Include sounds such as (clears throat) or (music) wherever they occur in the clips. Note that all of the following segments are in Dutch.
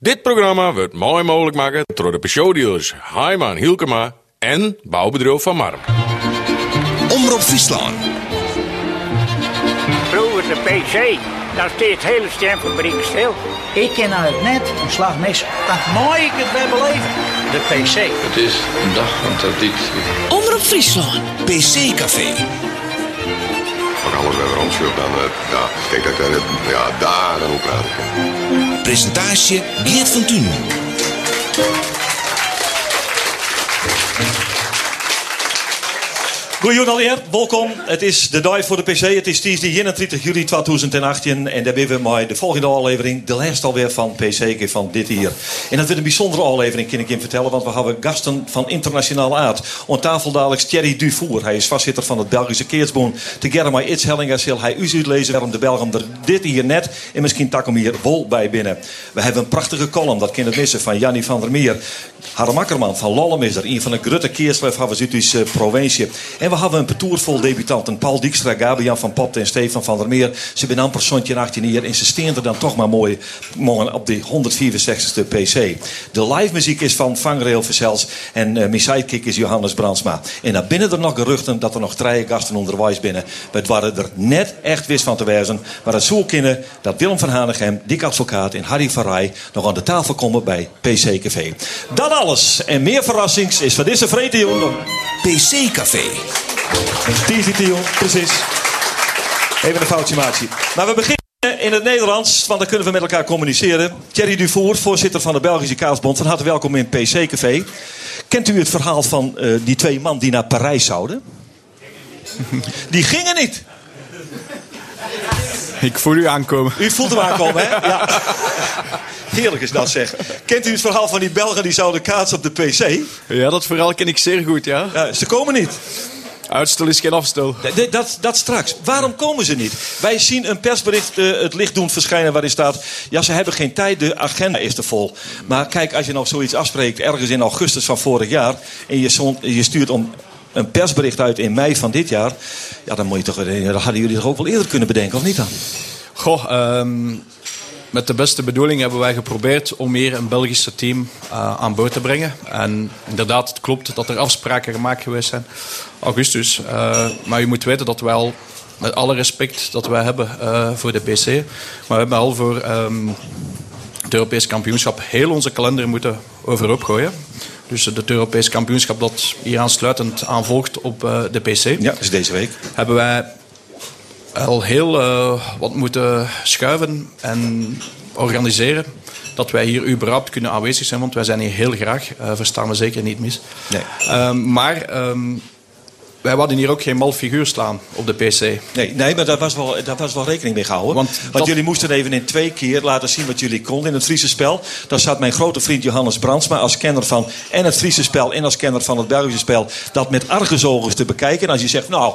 Dit programma wordt mooi mogelijk gemaakt door de Peugeot-dealers Heiman Hielkema en bouwbedrijf Van Marm. Omroep Friesland. Vroeger de PC, dan steekt het hele stemfabriek stil. Ik ken uit het net een slag mis. Dan mooi ik het weer beleven. De PC. Het is een dag van traditie. Omroep Friesland. PC Café. Alles bij wil, dan eh, ja, ik denk dat ik daar net- ja, daar aan praat ik. Presentatie Geert van Toen. Goedenavond alweer, welkom. Het is de dag voor de PC. Het is dinsdag 31 juli 2018 en daar ben we de volgende aflevering, de laatste alweer van PC van dit hier. En dat wordt een bijzondere aflevering, kan ik je vertellen, want we hebben gasten van internationale aard. Aan tafel dadelijk Thierry Dufour. Hij is vastzitter van het Belgische Keersboon. Together met Its Hellinga zal hij u uitlezen waarom de Belgen er dit hier net en misschien tak hem hier wol bij binnen. We hebben een prachtige column, dat kan het missen, van Jannie van der Meer. Harm van Lollem is er, een van de grote keersliefhebbers uit onze provincie. En we hebben een petoer vol debutanten. Paul Dijkstra, Gabian van Popte en Stefan van der Meer. Ze zijn amper zontje 18 jaar en ze dan toch maar mooi morgen op de 164ste PC. De live muziek is van Vangrail Verzels en uh, mijn sidekick is Johannes Brandsma. En dan binnen er nog geruchten dat er nog drie gasten onderwijs binnen. We waren er net echt wist van te wijzen. Maar het zo kunnen dat Willem van Hanegem, Dick Advocaat en Harry van Rij nog aan de tafel komen bij PC Café. Dat alles en meer verrassings is van deze vrede jongen. PC Café. Tizi Tiel, precies. Even een foutje maatje. Maar we beginnen in het Nederlands, want dan kunnen we met elkaar communiceren. Thierry Dufour, voorzitter van de Belgische Kaasbond. Van harte welkom in PC Café. Kent u het verhaal van eh, die twee man die naar Parijs zouden? Die gingen niet. Ik voel u aankomen. U voelt hem aankomen, hè? Ja. Heerlijk is dat zeg. Kent u het verhaal van die Belgen die zouden kaatsen op de PC? Ja, dat verhaal ken ik zeer goed, ja. Ja, ze komen niet. Uitstel is geen afstel. Dat, dat, dat straks. Waarom komen ze niet? Wij zien een persbericht eh, het licht doen verschijnen waarin staat... ja, ze hebben geen tijd, de agenda is te vol. Maar kijk, als je nog zoiets afspreekt ergens in augustus van vorig jaar... en je, zond- je stuurt om een persbericht uit in mei van dit jaar... ja, dan, moet je toch, dat hadden jullie toch ook wel eerder kunnen bedenken, of niet dan? Goh, ehm, met de beste bedoeling hebben wij geprobeerd om hier een Belgische team eh, aan boord te brengen. En inderdaad, het klopt dat er afspraken gemaakt geweest zijn. Augustus. Eh, maar u moet weten dat wij al, met alle respect dat wij hebben eh, voor de PC... maar we hebben al voor ehm, het Europees kampioenschap heel onze kalender moeten overhoop gooien. Dus het Europees kampioenschap dat hier aansluitend aanvolgt op de PC Ja, is deze week. hebben wij al heel eh, wat moeten schuiven en organiseren. Dat wij hier überhaupt kunnen aanwezig zijn, want wij zijn hier heel graag. eh verstaan we zeker niet mis. Nee. Ehm, maar ehm, wij wilden hier ook geen mal figuur slaan op de PC. Nee, nee maar daar was, wel, daar was wel rekening mee gehouden. Want, Want dat- jullie moesten even in twee keer laten zien wat jullie konden in het Friese spel. Daar zat mijn grote vriend Johannes Brandsma als kenner van en het Friese spel en als kenner van het Belgische spel. Dat met argusogen te bekijken. En als je zegt, nou,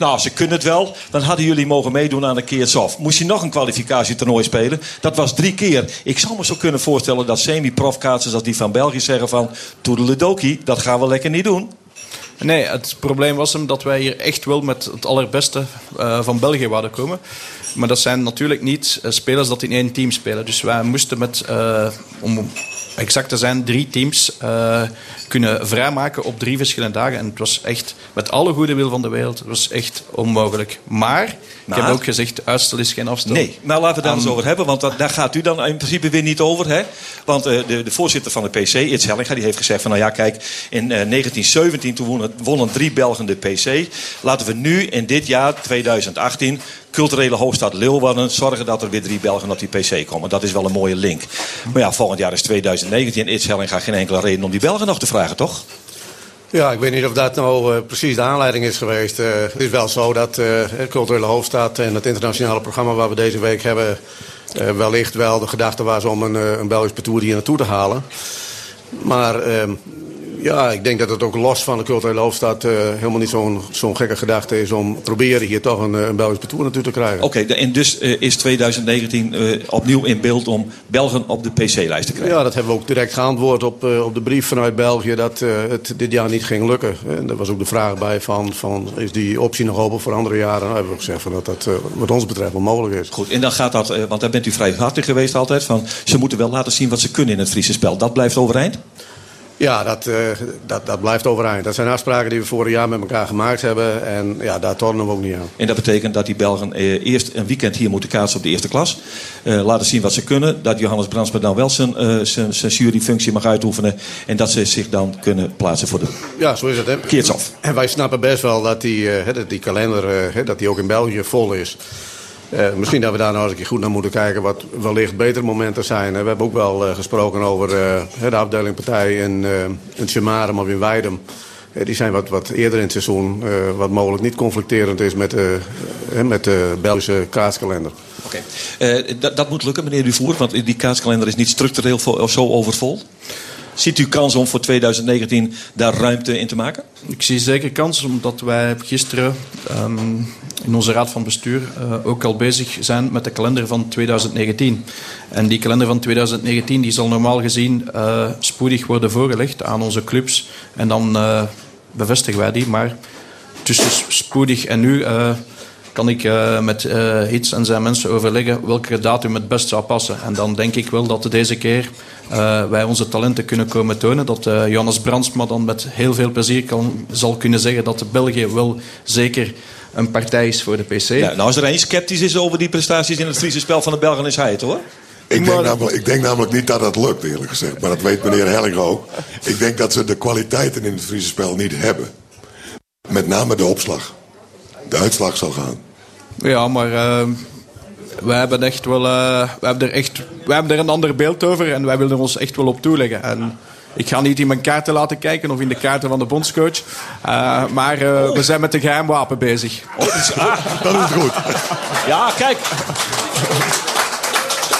nou, ze kunnen het wel, dan hadden jullie mogen meedoen aan de keertsof. Moest je nog een kwalificatietoernooi spelen? Dat was drie keer. Ik zou me zo kunnen voorstellen dat semi-profkaatsers als die van België zeggen van... Toedeledoki, dat gaan we lekker niet doen. Nee, het probleem was hem dat wij hier echt wel met het allerbeste eh, van België wilden komen. Maar dat zijn natuurlijk niet eh, spelers dat in één team spelen. Dus wij moesten met, eh, om exact te zijn, drie teams eh, kunnen vrijmaken op drie verschillende dagen. En het was echt, met alle goede wil van de wereld, het was echt onmogelijk. Maar, ik heb ook gezegd, uitstel is geen afstel. Nee, maar laten we het daar eens over hebben. Want dat, daar gaat u dan in principe weer niet over. Hè? Want eh, de, de voorzitter van de PC, Its Hellinga, die heeft gezegd van... nou ja, kijk, in eh, 1917 toen wonnen, wonnen drie Belgen de PC. Laten we nu in dit jaar, 2018... culturele hoofdstad Leeuwarden... zorgen dat er weer drie Belgen op die PC komen. Dat is wel een mooie link. Maar ja, volgend jaar is 2019 en Its Hellinga geen enkele reden om die Belgen nog te vragen, toch? Ja, ik weet niet of dat nou eh, precies de aanleiding is geweest. Eh, het is wel zo dat het culturele hoofdstad en het internationale programma waar we deze week hebben... wellicht wel de gedachte was om een, een Belgisch parcours hier naartoe te halen. Maar ehm, Ja, ik denk dat het ook los van de culturele hoofdstad eh, helemaal niet zo'n zo'n gekke gedachte is om proberen hier toch een, eh, een Belgisch betoer naartoe te krijgen. Oké, en dus eh, is 2019 eh, opnieuw in beeld om Belgen op de PC-lijst te krijgen. Ja, dat hebben we ook direct geantwoord op, op de brief vanuit België dat het dit jaar niet ging lukken. En daar was ook de vraag bij van, van is die optie nog open voor andere jaren? Nou, hebben we gezegd van dat dat wat ons betreft wel mogelijk is. Goed, en dan gaat dat, want daar bent u vrij hard in geweest altijd, van ze moeten wel laten zien wat ze kunnen in het Friese spel. Dat blijft overeind? Ja, dat, eh, dat, dat blijft overeind. Dat zijn afspraken die we vorig jaar met elkaar gemaakt hebben. En ja, daar tornen we ook niet aan. En dat betekent dat die Belgen eh, eerst een weekend hier moeten kaatsen op de eerste klas. Eh, laten zien wat ze kunnen. Dat Johannes Brandsma dan wel zijn, zijn, zijn juryfunctie mag uitoefenen. En dat ze zich dan kunnen plaatsen voor de Ja, zo is het. Hè. Keertshof. En wij snappen best wel dat die, die kalender dat die ook in België vol is. Eh, misschien dat we daar nou eens een keer goed naar moeten kijken wat wellicht betere momenten zijn. hè. We hebben ook wel eh, gesproken over eh, hè, de afdeling partij in, eh in Tjemarem of in Weidem. Eh, die zijn wat, wat eerder in het seizoen, eh, wat mogelijk niet conflicterend is met, met de Belgische kaatskalender. Oké. Eh, dat, dat moet lukken, meneer Duvoer, want die kaatskalender is niet structureel of zo overvol. Ziet u kans om voor 2019 daar ruimte in te maken? Ik zie zeker kans, omdat wij gisteren ehm, in onze raad van bestuur eh, ook al bezig zijn met de kalender van 2019. En die kalender van 2019 die zal normaal gezien eh, spoedig worden voorgelegd aan onze clubs. En dan eh, bevestigen wij die. Maar tussen spoedig en nu kan ik met Hits en zijn mensen overleggen welke datum het best zou passen. En dan denk ik wel dat deze keer wij onze talenten kunnen komen tonen. Dat Johannes Brandsma dan met heel veel plezier kan, zal kunnen zeggen dat België wel zeker een partij is voor de PC. Ja, nou, als er één sceptisch is over die prestaties in het Friese spel van de Belgen, is hij het hoor. Ik denk, namelijk, ik denk namelijk niet dat dat lukt, eerlijk gezegd. Maar dat weet meneer Helling ook. Ik denk dat ze de kwaliteiten in het Friese spel niet hebben. Met name de opslag. De uitslag zal gaan. Ja, maar eh, wij hebben echt wel, eh, wij hebben er echt, wij hebben er een ander beeld over en wij willen er ons echt wel op toeleggen. En ik ga niet in mijn kaarten laten kijken of in de kaarten van de bondscoach, Eh, maar eh, we zijn met een geheim wapen bezig. Dat is goed. Ja, kijk.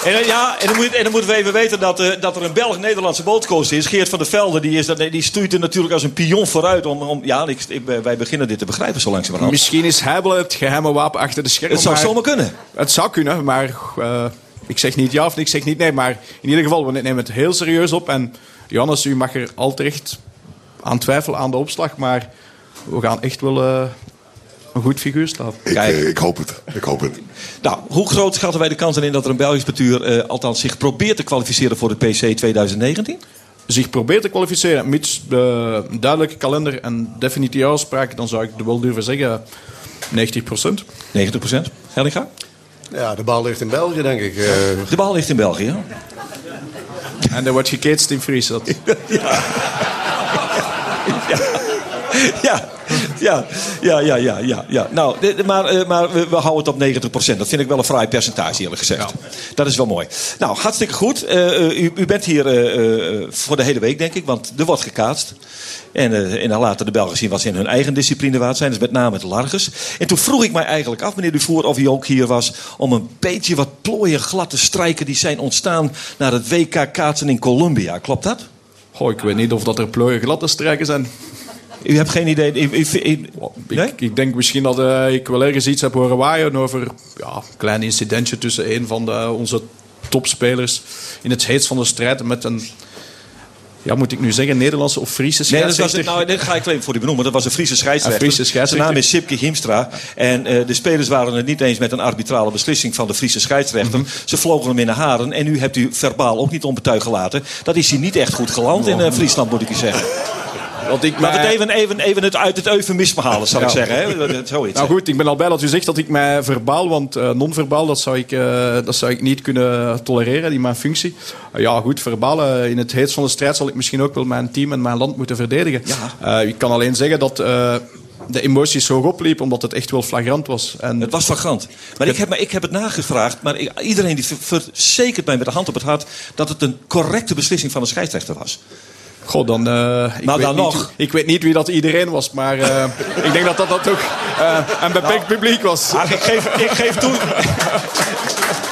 En, eh, ja, en, dan moet, en dan moeten we even weten dat, dat er een Belg-Nederlandse bootcoach is. Geert van der Velde, die, is, dat- die stuurt er natuurlijk als een pion vooruit. Om, om, ja, ik, ik- wij beginnen dit te begrijpen zo langzamerhand. Misschien is hij wel het geheime wapen achter de schermen. Het zou maar- zomaar kunnen. Het zou kunnen, maar ik zeg niet ja of ik zeg niet nee. Maar in ieder geval, we nemen het heel serieus op. En Johannes, u mag er al terecht aan twijfelen aan de opslag. Maar we gaan echt wel eh, een goed figuur staan. Ik, Kijk. eh, ik hoop het. Ik hoop het. Nou, hoe groot schatten wij de kans in dat er een Belgisch bestuur eh, althans zich probeert te kwalificeren voor de PC 2019? Zich probeert te kwalificeren, mits de duidelijke kalender en definitieve afspraak, dan zou ik wel durven zeggen 90 procent. 90 procent. Hellinga? Ja, de bal ligt in België, denk ik. Eh, De bal ligt in België. En er wordt geketst in Fries. Dat... (laughs) Ja, (laughs) ja, ja, ja, ja, ja. ja. Nou, maar, eh, maar we, we houden het op 90% Dat vind ik wel een fraai percentage, eerlijk gezegd. Dat is wel mooi. Nou, hartstikke goed. Eh, eh, u, u bent hier voor de hele week, denk ik, want er wordt gekaatst. En, eh, en dan laten de Belgen zien wat ze in hun eigen discipline waard zijn. Dus met name het Largers. En toen vroeg ik mij eigenlijk af, meneer Dufour, of u ook hier was... om een beetje wat plooien glad te strijken die zijn ontstaan... naar het WK kaatsen in Colombia. Klopt dat? Goh, ik weet niet of dat er plooien glad te strijken zijn. U hebt geen idee? U, u- u- Ik, nee? ik denk misschien dat eh, ik wel ergens iets heb horen waaien over ja, een klein incidentje tussen een van de, onze topspelers in het heetst van de strijd met een, ja, moet ik nu zeggen, Nederlandse of Friese Nee, dat was, scheidsrechter. nou, dit ga ik even voor u benoemen. Dat was een Friese scheidsrechter. Een Friese scheidsrechter. Zijn naam is Sipke Hiemstra. En eh, de spelers waren het niet eens met een arbitrale beslissing van de Friese scheidsrechter. Mhm. Ze vlogen hem in de haren. En nu hebt u verbaal ook niet onbetuigd gelaten. Dat is hij niet echt goed geland in eh, Friesland, moet ik u zeggen. Want ik mij- het even, even, even het uit het eufemisme halen, zal ik zeggen. Hè? Zoiets. Nou goed, ik ben al blij dat u zegt dat ik mij verbaal, want eh, non-verbaal dat zou, ik, eh, dat zou ik niet kunnen tolereren in mijn functie. Uh, ja goed, verbaal, eh, in het heetst van de strijd zal ik misschien ook wel mijn team en mijn land moeten verdedigen. Ja. Eh, ik kan alleen zeggen dat eh, de emoties hoog opliepen, omdat het echt wel flagrant was. En Het was flagrant. Maar ik heb, maar ik heb het nagevraagd. Maar ik- iedereen die ver- verzekert mij met de hand op het hart... dat het een correcte beslissing van de scheidsrechter was. Goh, dan, eh, ik, weet dan niet, nog. ik weet niet wie dat iedereen was, maar eh, (laughs) ik denk dat dat, dat toch eh, een beperkt publiek was. Ah, ik, geef, ik geef toe. (laughs)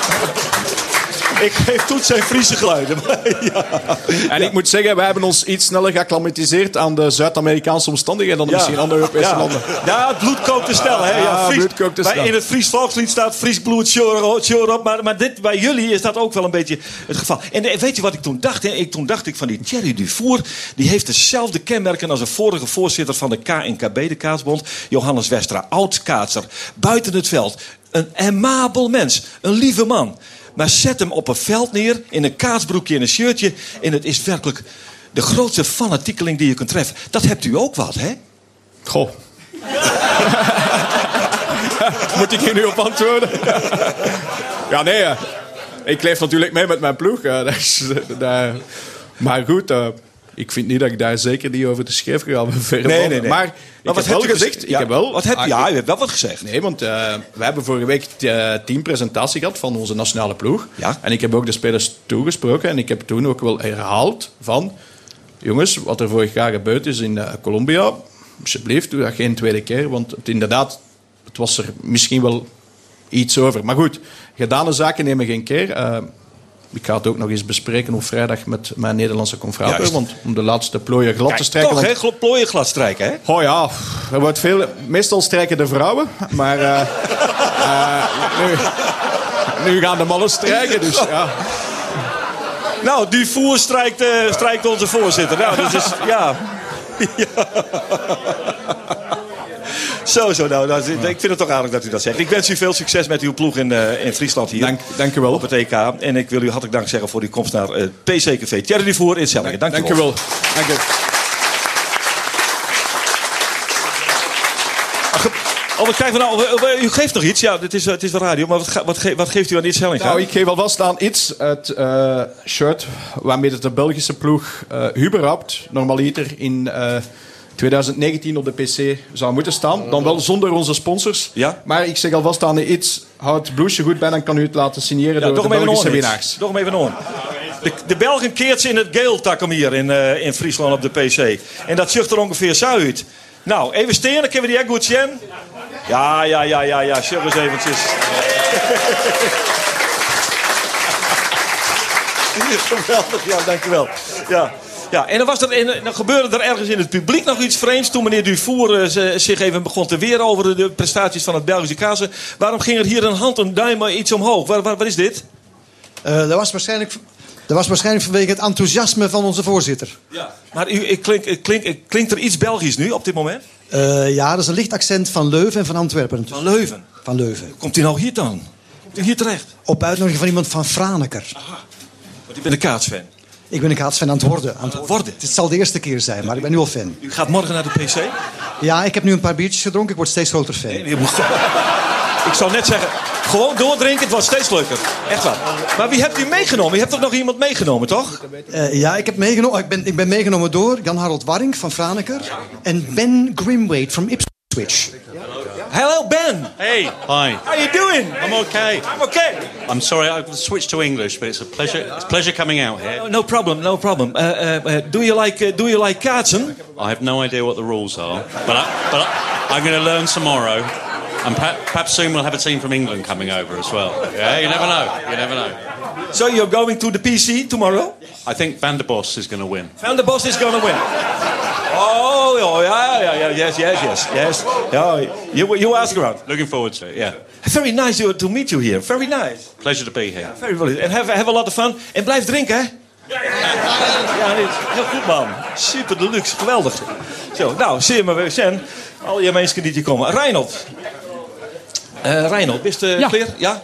ik geef toetsen en Friese geluiden. (laughs) ja. En ik moet zeggen, wij hebben ons iets sneller geacclimatiseerd aan de Zuid-Amerikaanse omstandigheden dan misschien andere Europese ja. landen. Ja, het bloed kookt te snel. Hè? Ja, Fries, bloed te snel. In het Fries volkslied staat Fries bloed, sure, op. Maar, maar dit, bij jullie is dat ook wel een beetje het geval. En eh, weet je wat ik toen dacht? Hè? Ik, toen dacht ik van die Thierry Dufour... die heeft dezelfde kenmerken als een vorige voorzitter van de KNKB, de Kaatsbond... Johannes Westra, oud-kaatser. Buiten het veld. Een amabel mens. Een lieve man. Maar zet hem op een veld neer, in een kaatsbroekje en een shirtje... en het is werkelijk de grootste fanatiekeling die je kunt treffen. Dat hebt u ook wat, hè? Goh. (laughs) Moet ik hier nu op antwoorden? (laughs) ja, nee. eh, ik leef natuurlijk mee met mijn ploeg. eh, is, (laughs) eh, maar goed, ik vind niet dat ik daar zeker niet over de schreef ga. Nee, nee, nee. Maar, Maar ik wat heb je gezegd... Ik Ja, heb wel, wat heb- ah, ja, u hebt wel wat gezegd. Nee, want eh, we hebben vorige week de teampresentatie gehad van onze nationale ploeg. Ja. En ik heb ook de spelers toegesproken. En ik heb toen ook wel herhaald van... Jongens, wat er vorig jaar gebeurd is in eh, Colombia... Alsjeblieft, doe dat geen tweede keer. Want het, inderdaad, het was er misschien wel iets over. Maar goed, gedane zaken nemen geen keer. Eh, ik ga het ook nog eens bespreken op vrijdag met mijn Nederlandse confrater. Want om de laatste plooien glad te strijken... toch, want- hè? Plooien glad strijken, hè? Oh ja, er wordt veel. Meestal strijken de vrouwen, maar nu, nu gaan de mannen strijken. Dus ja. Nou, Dufour strijkt, eh, strijkt onze voorzitter. Nou, dat is... Ja. Ja. (laughs) Zo, zo. Nou, dat ik vind het toch aardig dat u dat zegt. Ik wens u veel succes met uw ploeg in, eh, in Friesland hier. Dank, dank u wel. Op het EK. En ik wil u hartelijk dank zeggen voor uw komst naar het PC-café. Thierry Dufour in Zellingen. Dank, Dank u wel. Dank u. Oh, wat krijgen we nou? Eh, U geeft nog iets. Ja, het is, het is wel radio. Maar wat, wat, ge- wat geeft u aan dit Zellinga? Nou, ik geef alvast aan iets het eh, shirt waarmee het de Belgische ploeg eh überhaupt normaliter in eh, 2019 op de PC zou moeten staan. Dan wel zonder onze sponsors. Ja. Maar ik zeg alvast aan iets, houd het blouseje goed bij, dan kan u het laten signeren Ja, door toch de Belgische winnaars. Toch even De, de Belgen keert ze in het geel takken hier in, eh, in Friesland op de PC. En dat zucht er ongeveer zo uit. Nou, even steen, dan kunnen we die echt goed zien. Ja, ja, ja, ja, ja. Zeg eens eventjes. (laughs) Geweldig, ja, dankjewel. Ja. Ja, en dan, was er, en dan gebeurde er ergens in het publiek nog iets vreemds. Toen meneer Dufour eh, zich even begon te weren over de, prestaties van het Belgische kazen. Waarom ging er hier een hand, een duim eh, iets omhoog? Waar, waar, wat is dit? Eh, dat, was waarschijnlijk, dat was waarschijnlijk vanwege het enthousiasme van onze voorzitter. Ja. Maar u, ik klink, ik klink, ik- klinkt er iets Belgisch nu op dit moment? Eh, ja, dat is een licht accent van Leuven en van Antwerpen. Van Leuven. Van Leuven. Komt u nou hier dan? Komt u hier terecht? Op uitnodiging van iemand van Franeker. Want ik ben een kaatsfan. Ik ben een kaatsfan aan het worden. Aan het worden? Het zal de eerste keer zijn, maar ik ben nu al fan. U gaat morgen naar de PC? Ja, ik heb nu een paar biertjes gedronken. Ik word steeds groter fan. Moet- ik zou net zeggen, gewoon doordrinken, het was steeds leuker. Echt waar. Maar wie hebt u meegenomen? U hebt toch nog iemand meegenomen, toch? Eh, ja, ik, heb meegenomen, ik, ben, ik ben meegenomen door Jan-Harold Warring van Franeker. En Ben Grimwade from Ipswich. Hello, Ben. Hey, hi. How you doing? I'm okay. I'm okay. I'm sorry I've switched to English, but it's a pleasure. It's a pleasure coming out here. No, no problem, no problem. Uh, uh, uh, do you like uh, do you like kaatsen? I have no idea what the rules are, but I, but I, I'm going to learn tomorrow, and perhaps, perhaps soon we'll have a team from England coming over as well. Yeah, you never know. You never know. So you're going to the PC tomorrow? I think Van der Bos is going to win. Van der Bos is going to win. Oh, oh yeah, yeah, yeah, yes, yes, yes, yes. Yeah, you, you ask around. Looking forward to it. Yeah, Very nice to, to meet you here. Very nice. pleasure to be here. Very well. And have, have a lot of fun. En blijf drinken, hè? (laughs) Ja, dit, heel goed, man. Super deluxe. Geweldig. Zo, nou, zie je maar weer zijn. Al je mensen die hier komen. Reinhold. Eh Reinhold, je Ja. clear? Ja?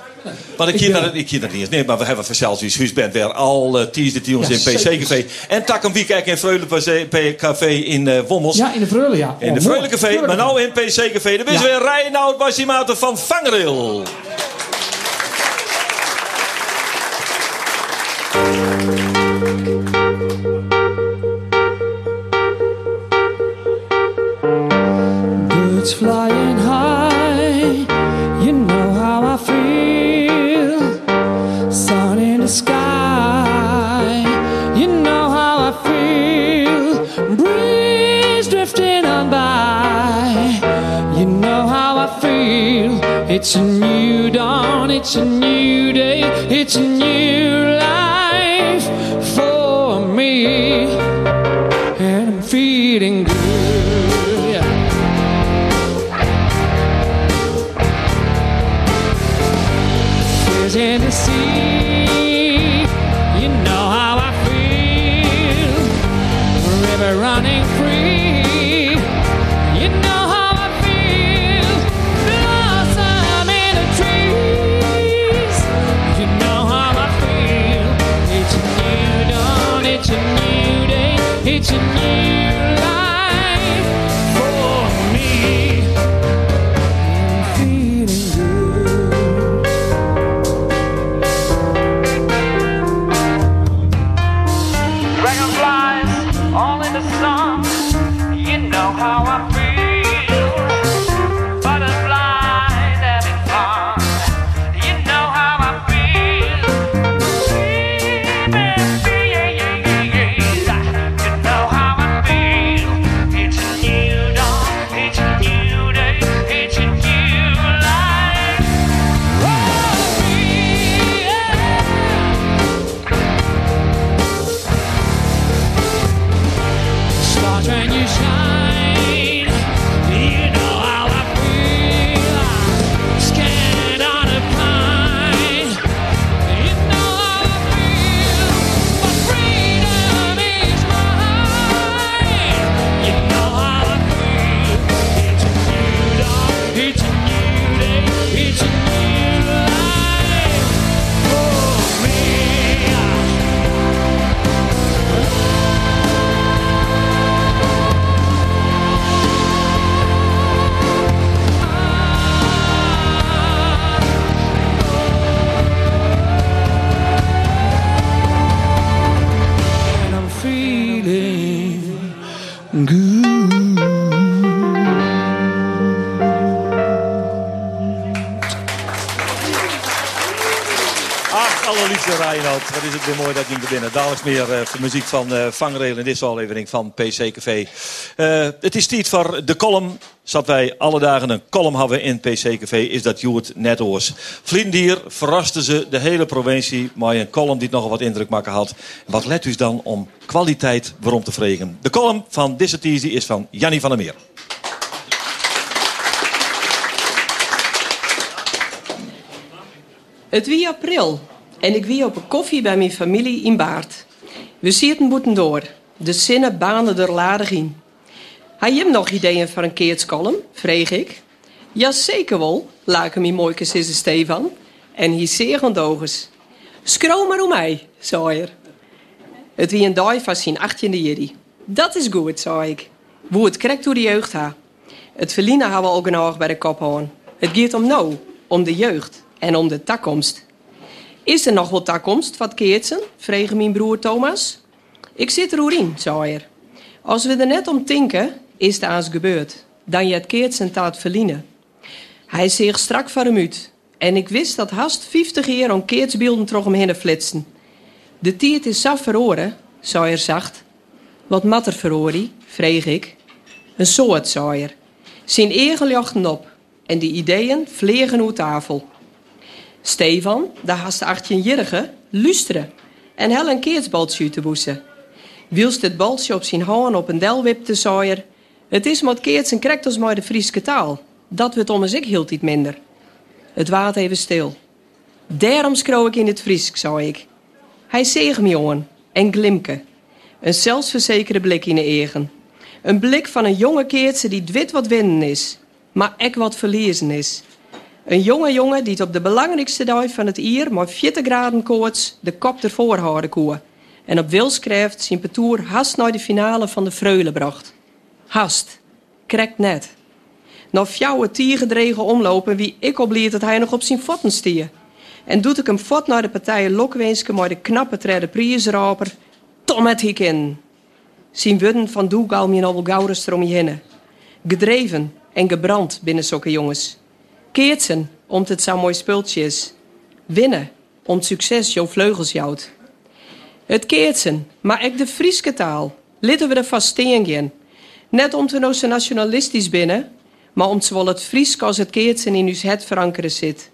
Want ik Ik hier naar niet eens. Nee, maar we hebben vanzelf zoiets. Huus bent weer al uh, teasde die ons Ja, in PC-café. En tak een weekend in Vreulen Café in eh Wommels. Ja, in de Vreulen, ja. In Oh, de mooi. Vreulencafé, maar nou in PC-café. Er is Ja. weer Reinoud Bassimaten van Vangrail. Flying It's a new dawn, it's a new day, it's a new life for me. And I'm feeling good. Yeah. There's Tennessee. Wat is het weer mooi dat er binnen. Dadelijk meer voor muziek van eh Vangrail in deze aflevering van PC Café. Eh, het is tijd voor de column. Zat wij alle dagen een column hebben in PC Café, is dat Joert net hoors. Vlindier verraste ze de hele provincie, maar een column die nogal wat indruk maken had. Wat let u dan om kwaliteit waarom te vregen? De column van teaser is van Jannie van der Meer. Het wie april en ik wie op een koffie bij mijn familie in Baard. We zitten boeten door. De zinnen banen er ladig in. Heb je nog ideeën voor een keertskolom? Vreeg ik. Jazeker wel, laken mijn mooike sisse Stefan. En hij zeer ondogens. Schroom maar om mij, zei er. Het wie een dag van zijn 18e jiri. Dat is goed, zei ik. Hoe het krekt door de jeugd ha. Het verliezen hebben we ook een oog bij de kop houden. Het gaat om nou, om de jeugd en om de takkomst. Is er nog wel takkomst, wat keertsen? vreeg mijn broer Thomas. Ik zit er in, zei er. Als we er net om tinken, is het aans gebeurd. Dan je het keertsen taat verliezen. Hij zeeg strak voor hem uit. En ik wist dat haast 50 jaar om keertsbeelden terug hem heen flitsen. De tiert is saf verloren, zei er zacht. Wat mat er verhorie? vreeg ik. Een soort, zei er. Zijn jochten op. En die ideeën vliegen uit tafel. Stefan, de haast 18-jarige, luisteren en hel een keertsbaltje te boesen. Wielst het baltje op zijn handen op een del wipte, zei er... Het is wat keerts en krekt als maar de Frieske taal. Dat wordt om ik hield iets minder. Het waard even stil. Daarom schreeuw ik in het Fries, zei ik. Hij zeeg me jongen en glimke. Een zelfverzekerde blik in de egen. Een blik van een jonge keertse die dwit wat winnen is, maar ek wat verliezen is. Een jonge jongen die op de belangrijkste dag van het jaar maar 40 graden koorts de kop ervoor houden koe. En op wilskracht zijn petoer haast naar de finale van de Freule bracht. Hast, krekt net. Nog fjouwe tiergedregen omlopen wie ik obliert dat hij nog op zijn voeten stier. En doet ik hem fot naar de partijen Lokwenske maar de knappe trede priesraper. Tom het hik in. Zien wudden van Doegal me nog wel om je. Gedreven en gebrand binnen zulke jongens. Keertsen, omdat het zo mooi spultje is. Winnen, om succes jouw vleugels jouwt. Het keertsen, maar ik de Frieske taal. Litten we er vast steen Net om te nou nationalistisch binnen, maar om zowel het Friesk als het keertsen in uw het verankeren zit.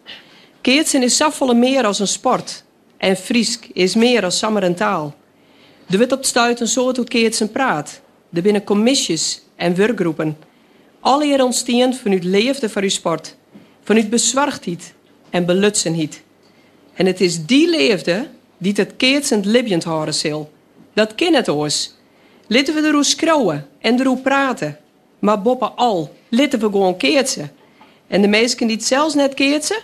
Keertsen is zoveel meer als een sport. En Friesk is meer als sammer een taal. Er wordt op stuit een soort hoe keertsen praat. Er binnen commissies en werkgroepen. Alle hier ontstaan vanuit leefde voor uw sport. Vanuit bezorgdheid en belutsenheid. En het is die leefde die het keertsend libjend houden zal. Dat ken het oors. Laten we erover schreeuwen en erover praten. Maar boppen al, laten we gewoon keertsen. En de meesten die het zelfs net keertsen,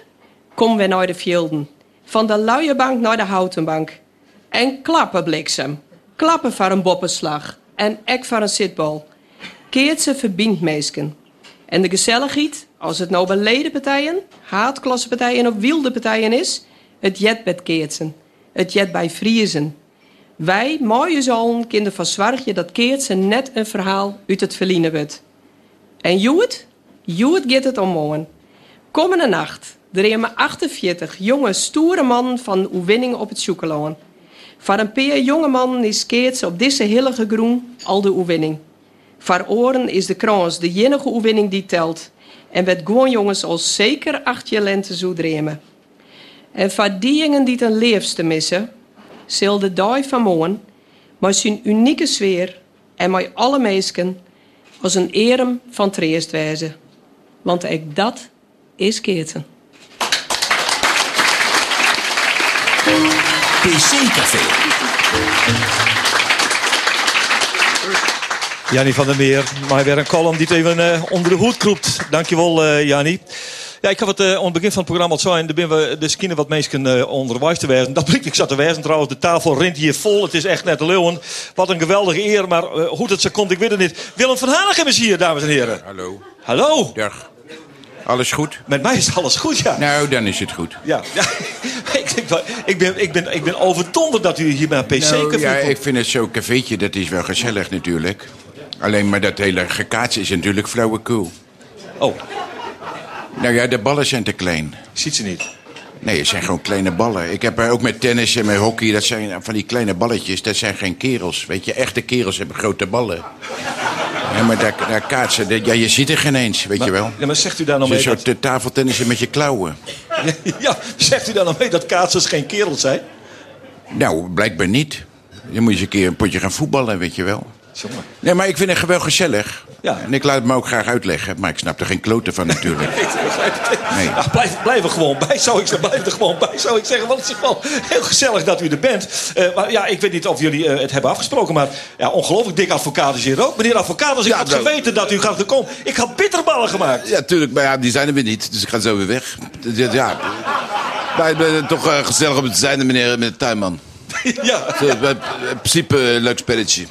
komen we naar de velden. Van de luie bank naar de houten bank. En klappen bliksem. Klappen voor een boppenslag. En ek voor een zitbal. Keertsen verbindt meesken. En de gezelligheid, als het nou bij ledenpartijen, haatklassepartijen of wilde partijen is, het jet bij keertsen. Het jet bij Vriezen. Wij, mooie zoon, kinderen van Zwartje, dat keertsen net een verhaal uit het verliezen wordt. En Joet? Joet gaat het om morgen. Komende nacht me 48 jonge, stoere mannen van uw winning op het zoekeloon. Voor een paar jonge mannen is keertsen op deze hillige groen al de oewinning. Voor oren is de krans de enige oewinning die telt. En werd gewoon jongens al zeker acht jaar lente zo dremen. En voor die ten leefste missen, zal de dag van morgen met zijn unieke sfeer en met alle meesken als een erem van treest wijzen. Want ik dat is keerten. PC Café. Jannie van der Meer, maar weer een column die het even eh, onder de hoed kroept. Dankjewel, eh Jannie. Ja, ik heb het eh, aan het begin van het programma al zijn. Daar we de skinnen wat mensen eh, onderwijs te wijzen. Dat blijkt, ik zat te wijzen trouwens. De tafel rent hier vol. Het is echt net de leeuwen. Wat een geweldige eer. Maar eh, hoe het zo komt, ik weet het niet. Willem van Hanegem is hier, dames en heren. Hallo. Hallo. Dag. Alles goed? Met mij is alles goed, ja. Nou, dan is het goed. Ja, ja. (laughs) ik, ik, ik, ben, ik, ben, ik ben overdonderd dat u hier bij een PC Nou, ja, komt. ik vind het zo'n cafeetje, dat is wel gezellig natuurlijk. Alleen maar dat hele gekaats is natuurlijk flauwekul. Oh. Nou ja, de ballen zijn te klein. Ziet ze niet? Nee, het zijn gewoon kleine ballen. Ik heb ook met tennis en met hockey, dat zijn van die kleine balletjes. Dat zijn geen kerels. Weet je, echte kerels hebben grote ballen. Ja, maar daar, daar kaatsen, dat- ja, je ziet er geen eens, weet je wel. Ja, maar zegt u daar nou mee een soort eh, tafeltennissen met je klauwen. dat... (laughs) Ja, zegt u daar nou mee dat kaatsers geen kerels zijn? Nou, blijkbaar niet. Dan moet je eens een keer een potje gaan voetballen, weet je wel. Jongen. Nee, maar ik vind het wel gezellig. Ja. En ik laat het me ook graag uitleggen, maar ik snap er geen kloten van natuurlijk. (laughs) Nee. Ja, blijf, blijf er gewoon bij, zou ik zeggen. Blijf er gewoon bij, zou ik zeggen. Want het is wel heel gezellig dat u er bent. Eh, maar ja, ik weet niet of jullie eh, het hebben afgesproken. Maar ja, ongelooflijk dik advocaat is hier ook. Meneer advocaat, als ik had nou- geweten dat u gaat komen. Ik had bitterballen gemaakt. Ja, tuurlijk, maar ja, die zijn er weer niet. Dus ik ga zo weer weg. Dus Ja, maar ik ben toch eh, gezellig om het te zijn, meneer, met de tuinman. (laughs) ja. In principe een leuk spelletje.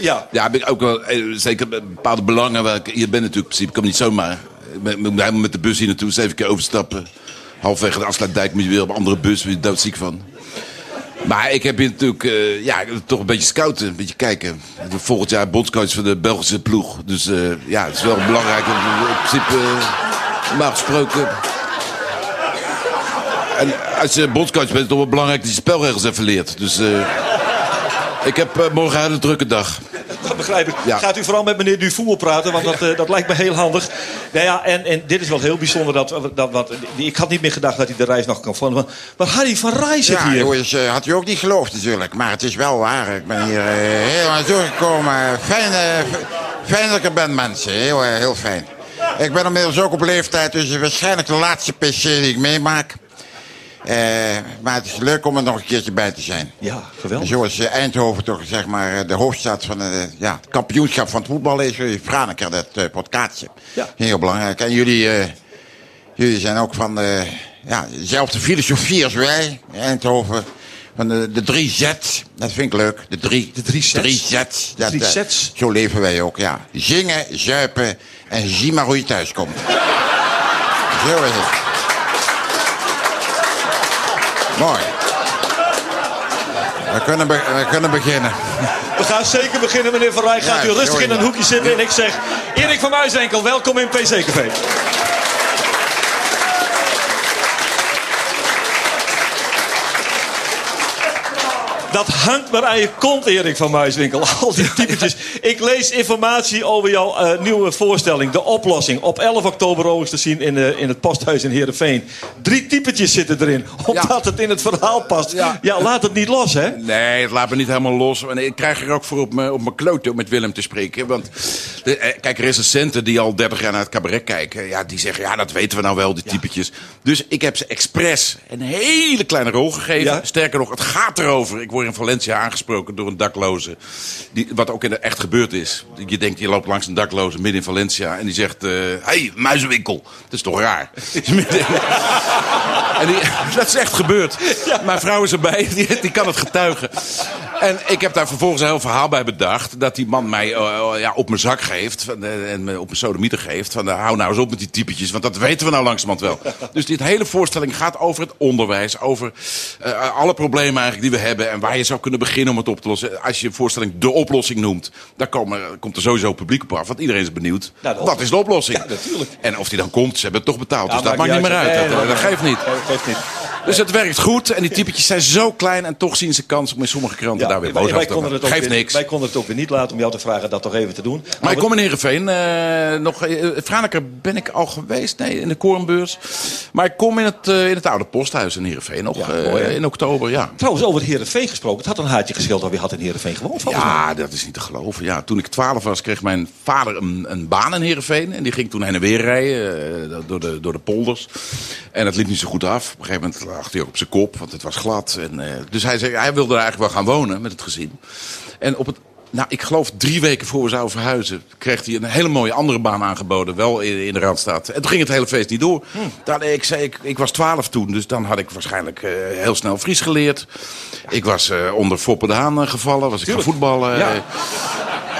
Ja. Ja, heb ik ook wel eh, zeker bepaalde belangen waar ik hier ben natuurlijk. In principe, ik kom niet zomaar. Ik ben- moet helemaal met de bus hier naartoe, zeven keer overstappen. Halfwege de afsluitdijk moet je weer op een andere bus, weer doodziek van. Maar ik heb hier natuurlijk eh, ja, toch een beetje scouten, een beetje kijken. Ben volgend jaar bondscoach van de Belgische ploeg. Dus eh, ja, het is wel belangrijk. In principe, normaal gesproken... En als je bondscoach bent, is het toch wel belangrijk dat je spelregels even leert. Dus ik heb eh, morgen een hele drukke dag. Dat begrijp ik. Ja. Gaat u vooral met meneer Dufour praten, want dat, eh, dat lijkt me heel handig. Nou ja, en, en dit is wel heel bijzonder. Dat, dat, wat, ik had niet meer gedacht dat hij de reis nog kan volgen. Maar, Harry van Rij zit Ja, hier. jongens, eh, had u ook niet geloofd natuurlijk. Maar het is wel waar. Ik ben hier heel naartoe gekomen. Fijn, eh, fijn dat ik er ben, mensen. Heel, heel fijn. Ik ben inmiddels ook op leeftijd, dus waarschijnlijk de laatste PC die ik meemaak. Eh, maar het is leuk om er nog een keertje bij te zijn. Ja, geweldig. Zoals eh, Eindhoven toch zeg maar eh, de hoofdstad van eh, ja, het kampioenschap van het voetbal is. Franeker, dat uh, podcastje. Ja. Heel belangrijk. En jullie, jullie zijn ook van ja, dezelfde filosofie als wij. Eindhoven. Van de, de drie Z's. Dat vind ik leuk. De drie, de drie Z's? Drie Z's. Dat, drie Z's? zo leven wij ook, ja. Zingen, zuipen en zie maar hoe je thuis komt. (laughs) zo is het. Mooi. We kunnen, be- we kunnen beginnen. We gaan zeker beginnen, meneer Van Rij. Gaat Ja, u rustig in een hoekje zitten. En ik zeg, Erik van Muizenkel, welkom in PC Café. Dat hangt maar aan je kont, Erik van Muiswinkel. (laughs) Al die typetjes. Ik lees informatie over jouw eh, nieuwe voorstelling. De oplossing. Op 11 oktober overigens te zien in, eh, in het posthuis in Heerenveen. Drie typetjes zitten erin. (laughs) Omdat het in het verhaal past. Ja. laat het niet los, hè? Nee, het laat me niet helemaal los. En ik krijg er ook voor op mijn, op mijn kloten om met Willem te spreken. Want de, eh, kijk, recensenten die al 30 jaar naar het cabaret kijken... Ja, die zeggen, ja, dat weten we nou wel, die typetjes. Dus ik heb ze expres een hele kleine rol gegeven. Sterker nog, het gaat erover. Ik word in Valencia aangesproken door een dakloze. Die, wat ook in de echt gebeurd is. Je denkt, je loopt langs een dakloze midden in Valencia... en die zegt, hé, hey, muizenwinkel. Dat is toch raar? (laughs) En die, (laughs) dat is echt gebeurd. Mijn vrouw is erbij, die, die kan het getuigen. En ik heb daar vervolgens een heel verhaal bij bedacht. Dat die man mij eh, ja, op mijn zak geeft. Van, eh, en me op mijn sodemieter geeft. Van, eh, hou nou eens op met die typetjes. Want dat weten we nou langzamerhand wel. Dus dit hele voorstelling gaat over het onderwijs. Over eh, alle problemen eigenlijk die we hebben. En waar je zou kunnen beginnen om het op te lossen. Als je een voorstelling de oplossing noemt. Dan komen, komt er sowieso publiek op af. Want iedereen is benieuwd. wat is de oplossing? natuurlijk. En of die dan komt, ze hebben het toch betaald. Ja, dus dat maakt niet meer uit. uit. Nee, dat, nee, dat geeft niet. geeft niet. Dus het werkt goed. En die typetjes zijn zo klein. En toch zien ze kans om in sommige kranten daar weer boos af te ook Geeft weer, niks. Wij konden het ook weer niet laten om jou te vragen dat toch even te doen. Maar ik kom in Heerenveen. eh nog, eh, Franeker ben ik al geweest. Nee, in de Korenbeurs. Maar ik kom in het, eh, in het oude posthuis in Heerenveen. Nog mooi, in oktober, ja. Trouwens, over Heerenveen gesproken. Het had een haartje geschild dat we had in Heerenveen gewoond. mij. Ja, dat is niet te geloven. Ja, toen ik 12 was, kreeg mijn vader een, een baan in Heerenveen. En die ging toen heen en weer rijden door, de, door de polders. En dat liep niet zo goed af. Op een gegeven moment lag hij op zijn kop, want het was glad. En, eh, dus hij, zei, hij wilde er eigenlijk wel gaan wonen met het gezin. En op het, nou, ik geloof drie weken voor we zouden verhuizen... kreeg hij een hele mooie andere baan aangeboden, wel in, in de Randstad. En toen ging het hele feest niet door. Dan, ik, zei, ik, ik was 12 toen, dus dan had ik waarschijnlijk eh, heel snel Fries geleerd. Ik was eh, onder Foppe de Haan eh, gevallen, was ik gaan voetballen. Ja.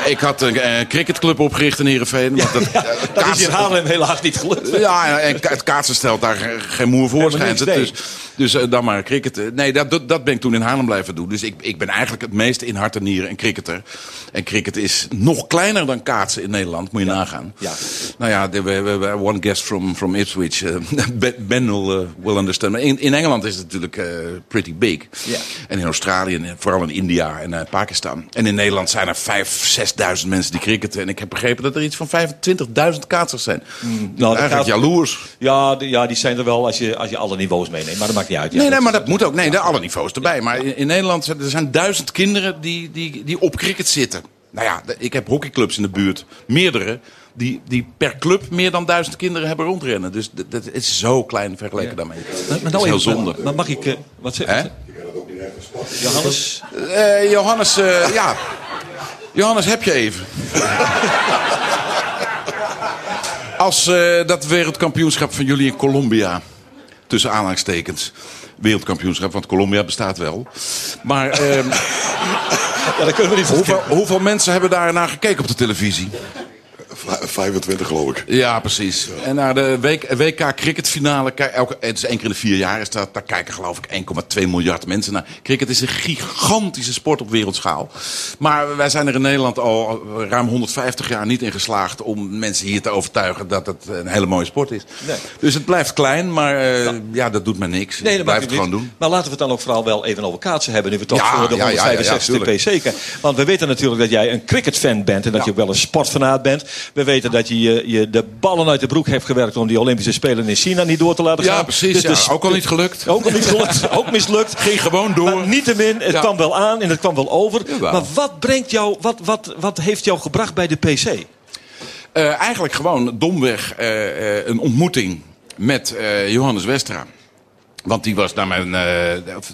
ik had een cricketclub opgericht in Heerenveen. want dat, (laughs) Dat is in Haarlem helaas niet gelukt. (laughs) ja, en het kaatsen stelt daar ge- geen moer voor, schijnt het. Dus, dus dan maar cricketen. Nee, dat, dat, dat ben ik toen in Haarlem blijven doen. Dus ik, ik ben eigenlijk het meest in hart en nieren een cricketer. En cricket is nog kleiner dan kaatsen in Nederland, moet je nagaan. Ja. Nou ja, de- we, we- one guest from, from Ipswich. eh, (laughs) ben, will, eh, will understand. Maar in, in Engeland is het natuurlijk eh, pretty big. Ja. En in Australië, en vooral in India en Pakistan. En in Nederland zijn er 5.000, 6.000 mensen die cricketen. En ik heb begrepen dat er iets van 25.000 kaatsers zijn. Nou, dat Eigenlijk gaat- jaloers. Ja, die, ja, die zijn er wel als je, als je alle niveaus meeneemt. Maar dat maakt niet uit. Ja, nee, nee, dat- maar dat moet ook. Nee, daar alle niveaus erbij. Maar in, in Nederland zijn er zijn duizend kinderen die, die, die op cricket zitten. Nou ja, ik heb hockeyclubs in de buurt. Meerdere. Die, die per club meer dan duizend kinderen hebben rondrennen. Dus dat, dat is zo klein vergeleken daarmee. Maar, dat is nou heel zonde. Maar mag ik... eh, wat zeg Hè? Johannes? Eh, Johannes, eh, ja. Johannes, heb je even? Als eh, dat wereldkampioenschap van jullie in Colombia, tussen aanhalingstekens, wereldkampioenschap, want Colombia bestaat wel. Maar ehm, Ja, dat kunnen we niet hoeveel, hoeveel mensen hebben daar naar gekeken op de televisie? V- 25 geloof ik. Ja, precies. En naar de WK, WK cricketfinale, kijk- elke, het is één keer in de vier jaar, is dat, daar kijken geloof ik 1,2 miljard mensen naar. Cricket is een gigantische sport op wereldschaal. Maar wij zijn er in Nederland al ruim 150 jaar niet in geslaagd om mensen hier te overtuigen dat het een hele mooie sport is. Nee. Dus het blijft klein, maar eh, ja. dat doet me niks. Nee, dat blijf maakt het niet. gewoon doen. Maar laten we het dan ook vooral wel even over kaatsen hebben. Nu we toch Ja, voor de ja, ja, ja, 165 zeker. Want we weten natuurlijk dat jij een cricketfan bent. En dat je ook wel een sportfanaat bent. We weten dat je, je je de ballen uit de broek heeft gewerkt... om die Olympische Spelen in China niet door te laten gaan. Ja, precies. Dus ja. de- Ook al niet gelukt. Ook al niet gelukt. (laughs) ook mislukt. Ging gewoon door. Maar niettemin, het Ja. kwam wel aan en het kwam wel over. Jawel. Maar wat brengt jou... Wat, wat, wat heeft jou gebracht bij de PC? Eh, eigenlijk gewoon domweg eh, eh, een ontmoeting met Johannes Westra. Want die was naar mijn...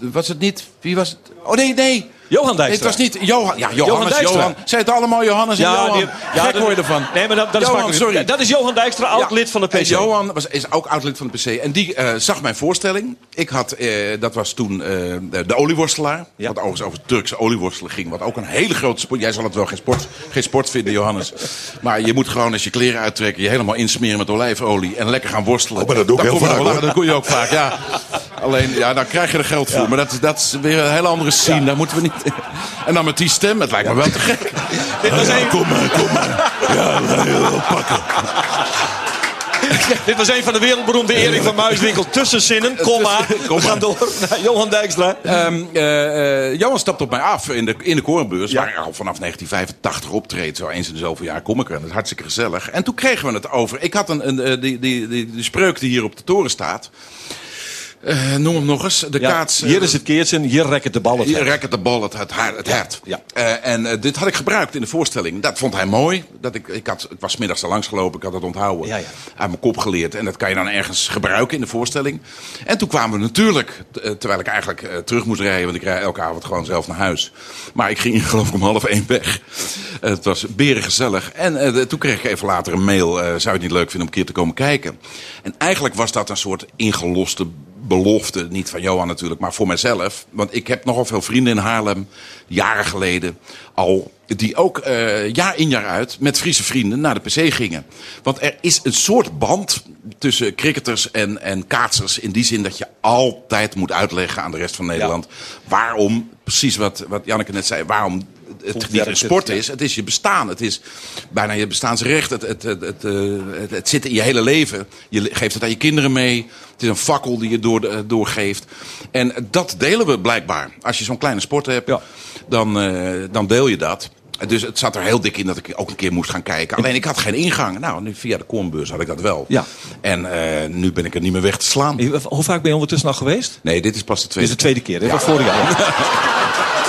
was het niet? Wie was het? Oh nee, nee. Johan Nee, het Dijkstra. was niet Johan. Ja, Johan Johannes, Dijkstra. Johan. Zei het allemaal Johannes en Johan. die- Gek hoor je ervan. Nee, maar dat, dat is Johan, makkelijk. sorry. Dat is Johan Dijkstra, oud Ja. lid van de PC. En Johan was, is ook oud-lid van de PC. En die eh, zag mijn voorstelling. Ik had, eh, dat was toen eh, de, olieworstelaar. Wat overigens over Turkse olieworstelen ging. Wat ook een hele grote sport... Jij zal het wel geen sport, geen sport vinden, Johannes. Maar je moet gewoon als je kleren uittrekken... je helemaal insmeren met olijfolie. En lekker gaan worstelen. Oh, maar dat doe ik heel vaak. Dat doe je ook vaak, ja. (laughs) Alleen, ja, dan krijg je er geld voor. Maar dat, is- dat is weer een hele andere scene. Daar moeten we niet... En dan met die stem, het lijkt me wel te gek. Dit was een- Kom maar, kom maar. Ja, we gaan je wel pakken. Dit was een van de wereldberoemde Erik van Muiswinkel tussenzinnen, komma. We gaan door naar Johan Dijkstra. Ehm, eh, eh, Johan stapt op mij af in de, in de korenbeurs, waar ik al vanaf 1985 optreed. Zo eens in de zoveel jaar kom ik er. Dat is hartstikke gezellig. En toen kregen we het over. Ik had een, een, eh, die, die, die, die spreuk die hier op de toren staat. Eh, noem hem nog eens. De Ja, kaats. hier is het keertje, hier rekken de bal het Hier rekken de bal het, het, het hert. Eh, en eh, dit had ik gebruikt in de voorstelling. Dat vond hij mooi. Dat ik, ik, had, ik was middags er langs gelopen, ik had het onthouden. Ja, ja. Uit mijn kop geleerd. En dat kan je dan ergens gebruiken in de voorstelling. En toen kwamen we natuurlijk, eh, terwijl ik eigenlijk eh, terug moest rijden... want ik rijd elke avond gewoon zelf naar huis. Maar ik ging (laughs) geloof ik om half één weg. Eh, het was berengezellig. En eh, toen kreeg ik even later een mail. eh, zou je het niet leuk vinden om een keer te komen kijken? En eigenlijk was dat een soort ingeloste belofte. Niet van Johan natuurlijk, maar voor mezelf. Want ik heb nogal veel vrienden in Haarlem, jaren geleden al. Die ook eh, jaar in jaar uit met Friese vrienden naar de PC gingen. Want er is een soort band tussen cricketers en, en kaatsers. In die zin dat je altijd moet uitleggen aan de rest van Nederland. Waarom, precies wat, wat Janneke net zei, waarom het niet een sport Ja. is. Het is je bestaan. Het is bijna je bestaansrecht. Het, het, het, het, eh, het, zit in je hele leven. Je geeft het aan je kinderen mee. Het is een fakkel die je door, eh, doorgeeft. En dat delen we blijkbaar. Als je zo'n kleine sport hebt, dan, eh, dan deel je dat. Dus het zat er heel dik in dat ik ook een keer moest gaan kijken. Alleen ik had geen ingang. Nou, nu via de kornbeurs had ik dat wel. Ja. En nu ben ik er niet meer weg te slaan. Hoe vaak ben je ondertussen nog geweest? Nee, dit is pas de Dit tweede is de tweede keer, dit Ja. was vorig jaar. (laughs)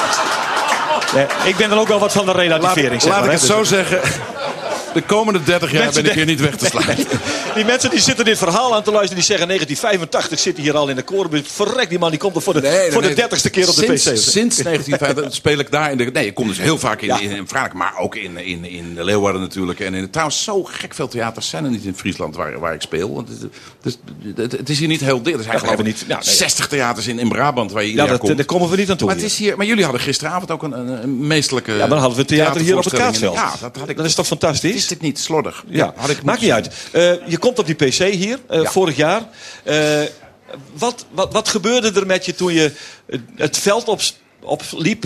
Ik ben dan ook wel wat van de relativering. Laat, zeg laat maar, ik hè, het zo dus- zeggen. De komende 30 jaar Mensen ben ik hier niet weg te slaan. (laughs) Die mensen die zitten dit verhaal aan te luisteren, die zeggen 1985 zit hij hier al in de koren. Verrek, die man die komt er voor de, Nee, nee, voor de nee. dertigste keer op de sinds, PC. Sinds 1950 speel ik daar in de... Nee, ik kom dus heel vaak in, Ja. in, in Franeker, maar ook in, in, in de Leeuwarden natuurlijk. En in, trouwens, zo gek veel theaters zijn er niet in Friesland waar, waar ik speel. Want het, het, het, het is hier niet heel dicht. Er zijn geloof ik niet. Nee. 60 theaters in, in Brabant waar je Ja, dat, komt. daar komen we niet aan toe. maar, het is hier, maar jullie hadden gisteravond ook een, een, meestelijke Ja, maar dan hadden we het theater hier op het. Kaatsveld. Ja, dat had ik. Dat is toch fantastisch? Wist ik niet, slordig. Ja, had ik maakt niet uit. Eh, je komt op die PC hier, eh, Ja. vorig jaar. Eh, wat, wat, wat gebeurde er met je toen je het veld op, opliep?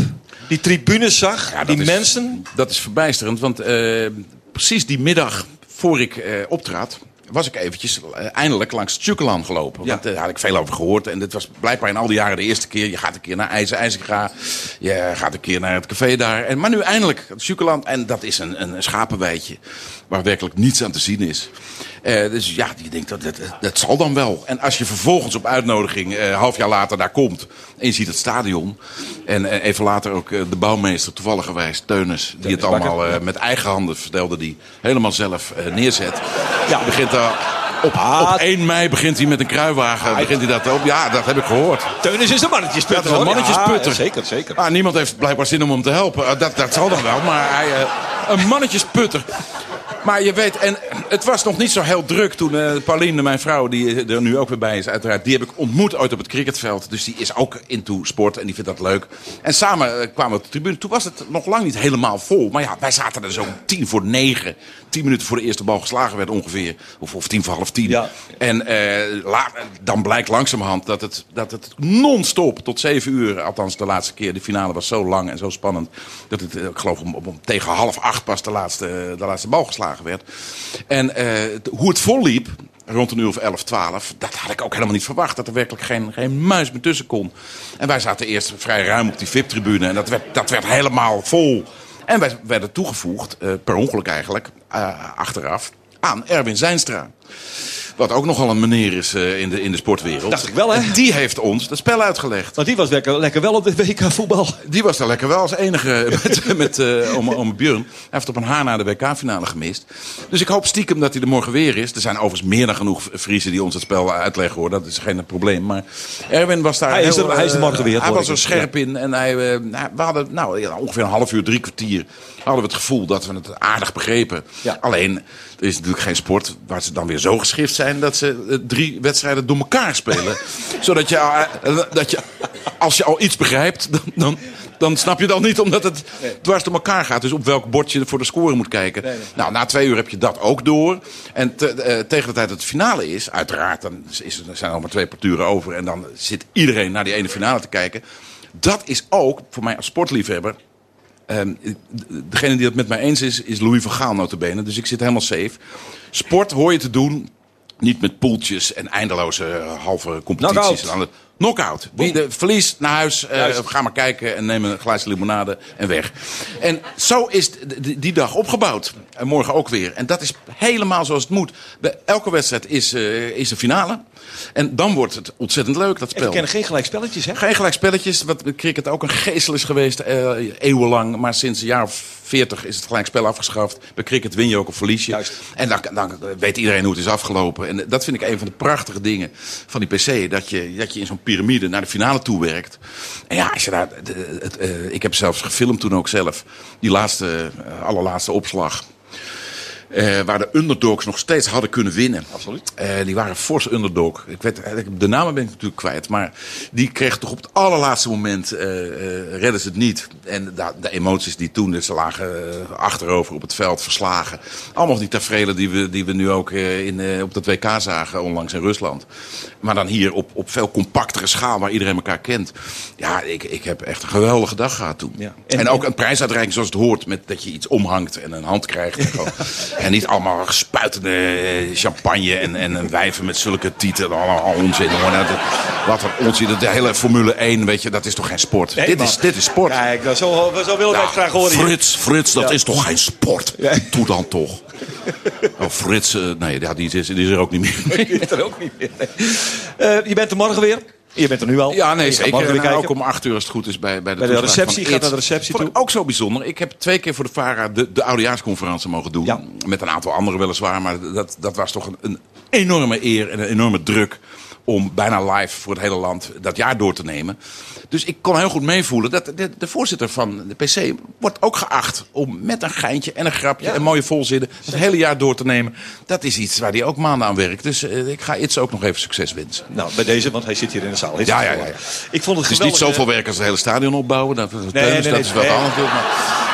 Die tribunes zag, Ja, die is- mensen? Dat is verbijsterend, want eh, precies die middag voor ik eh, optrad... was ik eventjes eh, eindelijk langs Tjukelan gelopen. Want daar had ik veel over gehoord. En dit was blijkbaar in al die jaren de eerste keer. Je gaat een keer naar IJzer IJzerga. Je gaat een keer naar het café daar. En, maar nu eindelijk Tjukelan. En dat is een, een schapenweidje waar werkelijk niets aan te zien is. Eh, dus ja, je denkt, dat, dat, dat zal dan wel. En als je vervolgens op uitnodiging eh, half jaar later daar komt... en je ziet het stadion... en eh, even later ook de bouwmeester, toevalligerwijs, Teunis... die het allemaal met eigen handen, vertelde die... helemaal zelf neerzet. Ja. Begint daar... Op, Ah. op 1 mei begint hij met een kruiwagen. begint hij dat op? Ja, dat heb ik gehoord. Teunis is een mannetjesputter. Dat is een mannetjesputter. Ja, zeker, zeker. Ah, niemand heeft blijkbaar zin om hem te helpen. Ah, dat, dat zal dan wel, maar hij, een mannetjesputter. Maar je weet, en het was nog niet zo heel druk toen eh, Pauline, mijn vrouw, die er nu ook weer bij is, uiteraard, die heb ik ontmoet ooit op het cricketveld. Dus die is ook into sport en die vindt dat leuk. En samen eh, kwamen we op de tribune. Toen was het nog lang niet helemaal vol. Maar ja, wij zaten er zo tien voor negen. Tien minuten voor de eerste bal geslagen werd ongeveer. Of, of tien voor half tien. En eh, la- dan blijkt langzamerhand dat het, dat het non-stop tot zeven uur, althans de laatste keer, de finale was zo lang en zo spannend. Dat het, ik geloof, om, om, tegen half acht pas de laatste, de laatste bal geslagen werd. En eh, hoe het volliep, rond een uur of 11, 12, dat had ik ook helemaal niet verwacht. Dat er werkelijk geen, geen muis meer tussen kon. En wij zaten eerst vrij ruim op die VIP-tribune en dat werd, dat werd helemaal vol. En wij werden toegevoegd, eh, per ongeluk eigenlijk, eh, achteraf, aan Erwin Zijnstra. Wat ook nogal een meneer is eh, in, de, in de sportwereld. Dacht ik wel, hè? En die heeft ons het spel uitgelegd. Want die was lekker, lekker wel op de WK voetbal. Die was daar lekker wel als enige (laughs) met, met eh om, om Björn. Hij heeft op een haar na de WK-finale gemist. Dus ik hoop stiekem dat hij er morgen weer is. Er zijn overigens meer dan genoeg Friesen die ons het spel uitleggen hoor. Dat is geen probleem. Maar Erwin was daar Hij is er- hij is er eh, morgen weer, Hij was er scherp in. En hij, nou, we hadden nou, ongeveer een half uur, drie kwartier... hadden we het gevoel dat we het aardig begrepen. Alleen, er is natuurlijk geen sport waar ze dan weer zo geschift zijn... dat ze eh, drie wedstrijden door elkaar spelen. (laughs) Zodat je, eh, dat je, als je al iets begrijpt... dan, dan dan snap je dan niet omdat het dwars door elkaar gaat. Dus op welk bord je voor de score moet kijken. Nou, na twee uur heb je dat ook door. En te- eh, tegen de tijd dat de finale is, uiteraard, dan is, er zijn er maar twee parturen over. En dan zit iedereen naar die ene finale te kijken. Dat is ook, voor mij als sportliefhebber... ehm, degene die het met mij eens is, is Louis van Gaal notabene. Dus ik zit helemaal safe. Sport hoor je te doen Niet met poeltjes en eindeloze eh, halve competities. Knock-out. Knock-out. Wie de verliest naar huis, eh, Juist. ga maar kijken en neem een glaasje limonade en weg. En zo is die dag opgebouwd. En morgen ook weer. En dat is helemaal zoals het moet. Bij elke wedstrijd is, eh, is een finale. En dan wordt het ontzettend leuk, dat En spel. we kennen geen gelijk spelletjes, hè? Geen gelijk spelletjes, wat bij cricket ook een geestel is geweest, eh, eeuwenlang. Maar sinds een jaar of veertig is het gelijk spel afgeschaft. Bij cricket win je ook of verlies je. En dan, dan weet iedereen hoe het is afgelopen. En dat vind ik een van de prachtige dingen van die PC. Dat je, dat je in zo'n piramide naar de finale toe werkt. En ja, als je daar, het, eh, ik heb zelfs gefilmd toen ook zelf. Die laatste, allerlaatste opslag. Eh, waar de underdogs nog steeds hadden kunnen winnen. Absoluut. Eh, die waren fors underdog. Ik weet, eigenlijk- de namen ben ik natuurlijk kwijt. Maar die kreeg toch op het allerlaatste moment... eh eh, redden ze het niet. En de, de emoties die toen... Dus ze lagen eh, achterover op het veld verslagen. Allemaal die tafereelen die we, die we nu ook eh, in, eh, op dat WK zagen. Onlangs in Rusland. Maar dan hier op, op veel compactere schaal... waar iedereen elkaar kent. Ja, ik, ik heb echt een geweldige dag gehad toen. Ja. En, En- ook een prijsuitreiking zoals het hoort. Met dat je iets omhangt en een hand krijgt. (laughs) En, en niet allemaal gespuitende eh, champagne en, en wijven met zulke tieten. Allemaal onzin. Hoor. Nou, dat- Wat een onzin. De hele Formule 1, weet je, dat is toch geen sport? Nee, dit, is, dit is sport. Kijk, nou, zo, zo willen wij het graag horen. Frits, Frits, dat Ja. is toch geen sport? Doe dan toch. Oh, Frits, eh, nee, ja, die, is, die is er ook niet meer. (laughs) Die is er ook niet meer. nee. Eh, je bent er morgen weer. Je bent er nu al. Ja, nee, zeker. En ook om acht uur als het goed is bij, bij de, Bij de receptie, gaat naar de receptie ik ook zo bijzonder. Ik heb twee keer voor de VARA de, de oudejaarsconferentie mogen doen. Met een aantal anderen weliswaar. Maar dat, dat was toch een, een enorme eer en een enorme druk om bijna live voor het hele land dat jaar door te nemen. Dus ik kon heel goed meevoelen dat de, de voorzitter van de PC wordt ook geacht om met een geintje en een grapje en mooie volzinnen het hele jaar door te nemen. Dat is iets waar hij ook maanden aan werkt. Dus eh, ik ga Iets ook nog even succes wensen. Nou, bij deze, want hij zit hier in de zaal. Ja, ja, ja, ja. Ik vond het Het is niet zoveel werk als het hele stadion opbouwen. Dat, dat, nee, dat nee, is wat nee. anders.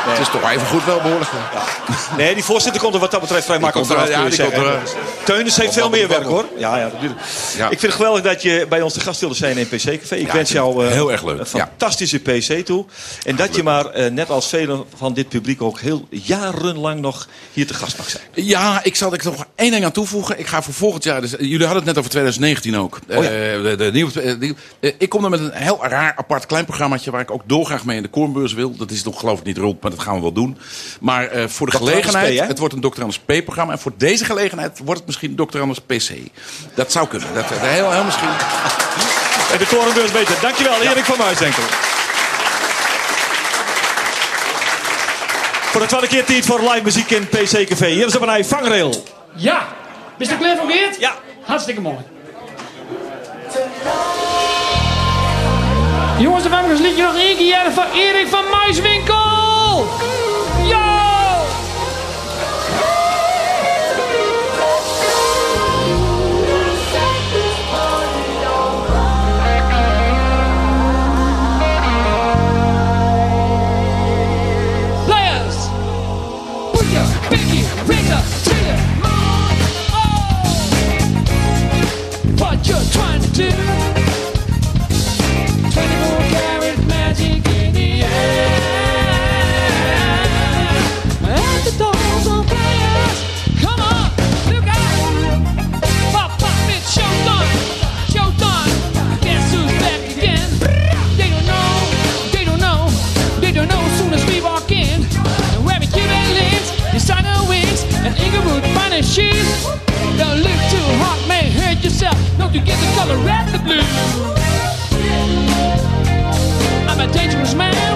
Maar het is toch even goed wel behoorlijk. eh, Nee, die voorzitter komt er wat dat betreft vrij makkelijk vanaf. ja, er- Teunis heeft veel meer werk hoor. Ja, ja, natuurlijk. Ja. Ik vind het geweldig dat je bij ons te gast wilde zijn in PC Café. Ik Ja, wens jou eh, heel erg leuk. een fantastische PC toe. En dat je maar, eh, net als velen van dit publiek, ook heel jarenlang nog hier te gast mag zijn. Ja, ik zal er nog één ding aan toevoegen. Ik ga voor volgend jaar. Dus, jullie hadden het net over 2019 ook. Oh ja. Eh, de, de nieuwe, eh, die- eh, ik kom er met een heel raar apart klein programmaatje waar ik ook dolgraag mee in de Kornbeurs wil. Dat is nog geloof ik niet rond, maar dat gaan we wel doen. Maar eh, voor de Dr. Gelegenheid, P, het wordt een Dr. Anders P-programma. En voor deze gelegenheid wordt het misschien Dr. Anders PC. Dat zou kunnen. Dat, dat heel, heel misschien. En de Korenbeurs beter. Dankjewel, Erik van Muisdenkel. Voor de tweede keer tijd voor live muziek in PC Café. Hier is er een vangrail. Ja, bist du klaar voor Geert? Ja. Hartstikke mooi. Jongens en dames, liedje nog één keer van Erik van Muiswinkel. Yo! Don't you get the color red, the blue. I'm a dangerous man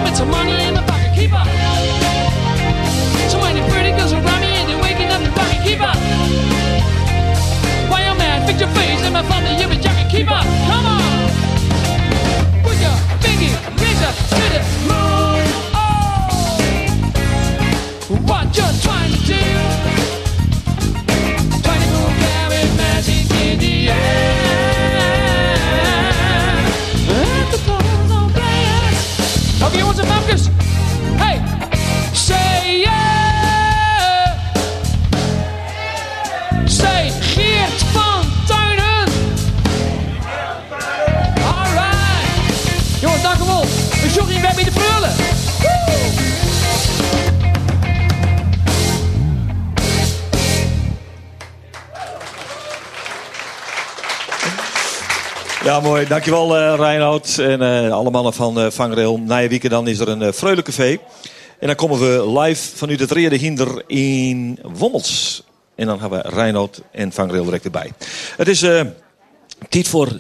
mooi. Dankjewel uh, Reinoud en eh, alle mannen van uh, Vangrail. Na je weekend dan is er een uh, Freulencafé. En dan komen we live vanuit het Reerde Hinder in Wommels. En dan hebben we Reinoud en Vangrail direct erbij. Het is uh, tijd voor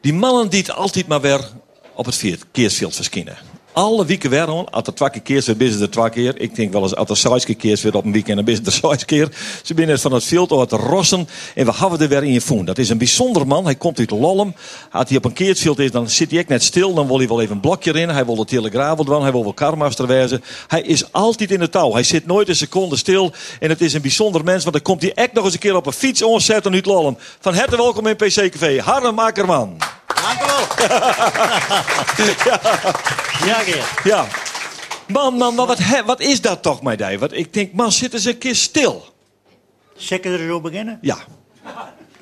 die mannen die het altijd maar weer op het keersveld verschijnen. Alle weken weer gewoon. Als twee keer weer, is er twee keer. Ik denk wel eens, als er zes keer weer op een weekend, dan is er (laughs) zes keer. Ze binnen van het veld uit rossen. En we hebben er weer in je voen. Dat is een bijzonder man. Hij komt uit Lollum. Als hij op een keersveld is, dan zit hij echt net stil. Dan wil hij wel even een blokje in. Hij wil de telegraaf doen. Hij wil wel karmaster wezen. Hij is altijd in de touw. Hij zit nooit een seconde stil. En het is een bijzonder mens. Want dan komt hij echt nog eens een keer op een fiets onzetten uit Lollum. Van harte welkom in PC-café. Harm Akkerman. Dank u wel. ja. Ja. Ja. Man, man, maar wat, he- wat is dat toch, mij die? Want ik denk, man, zitten ze een keer stil. Zeker er zo beginnen? Ja.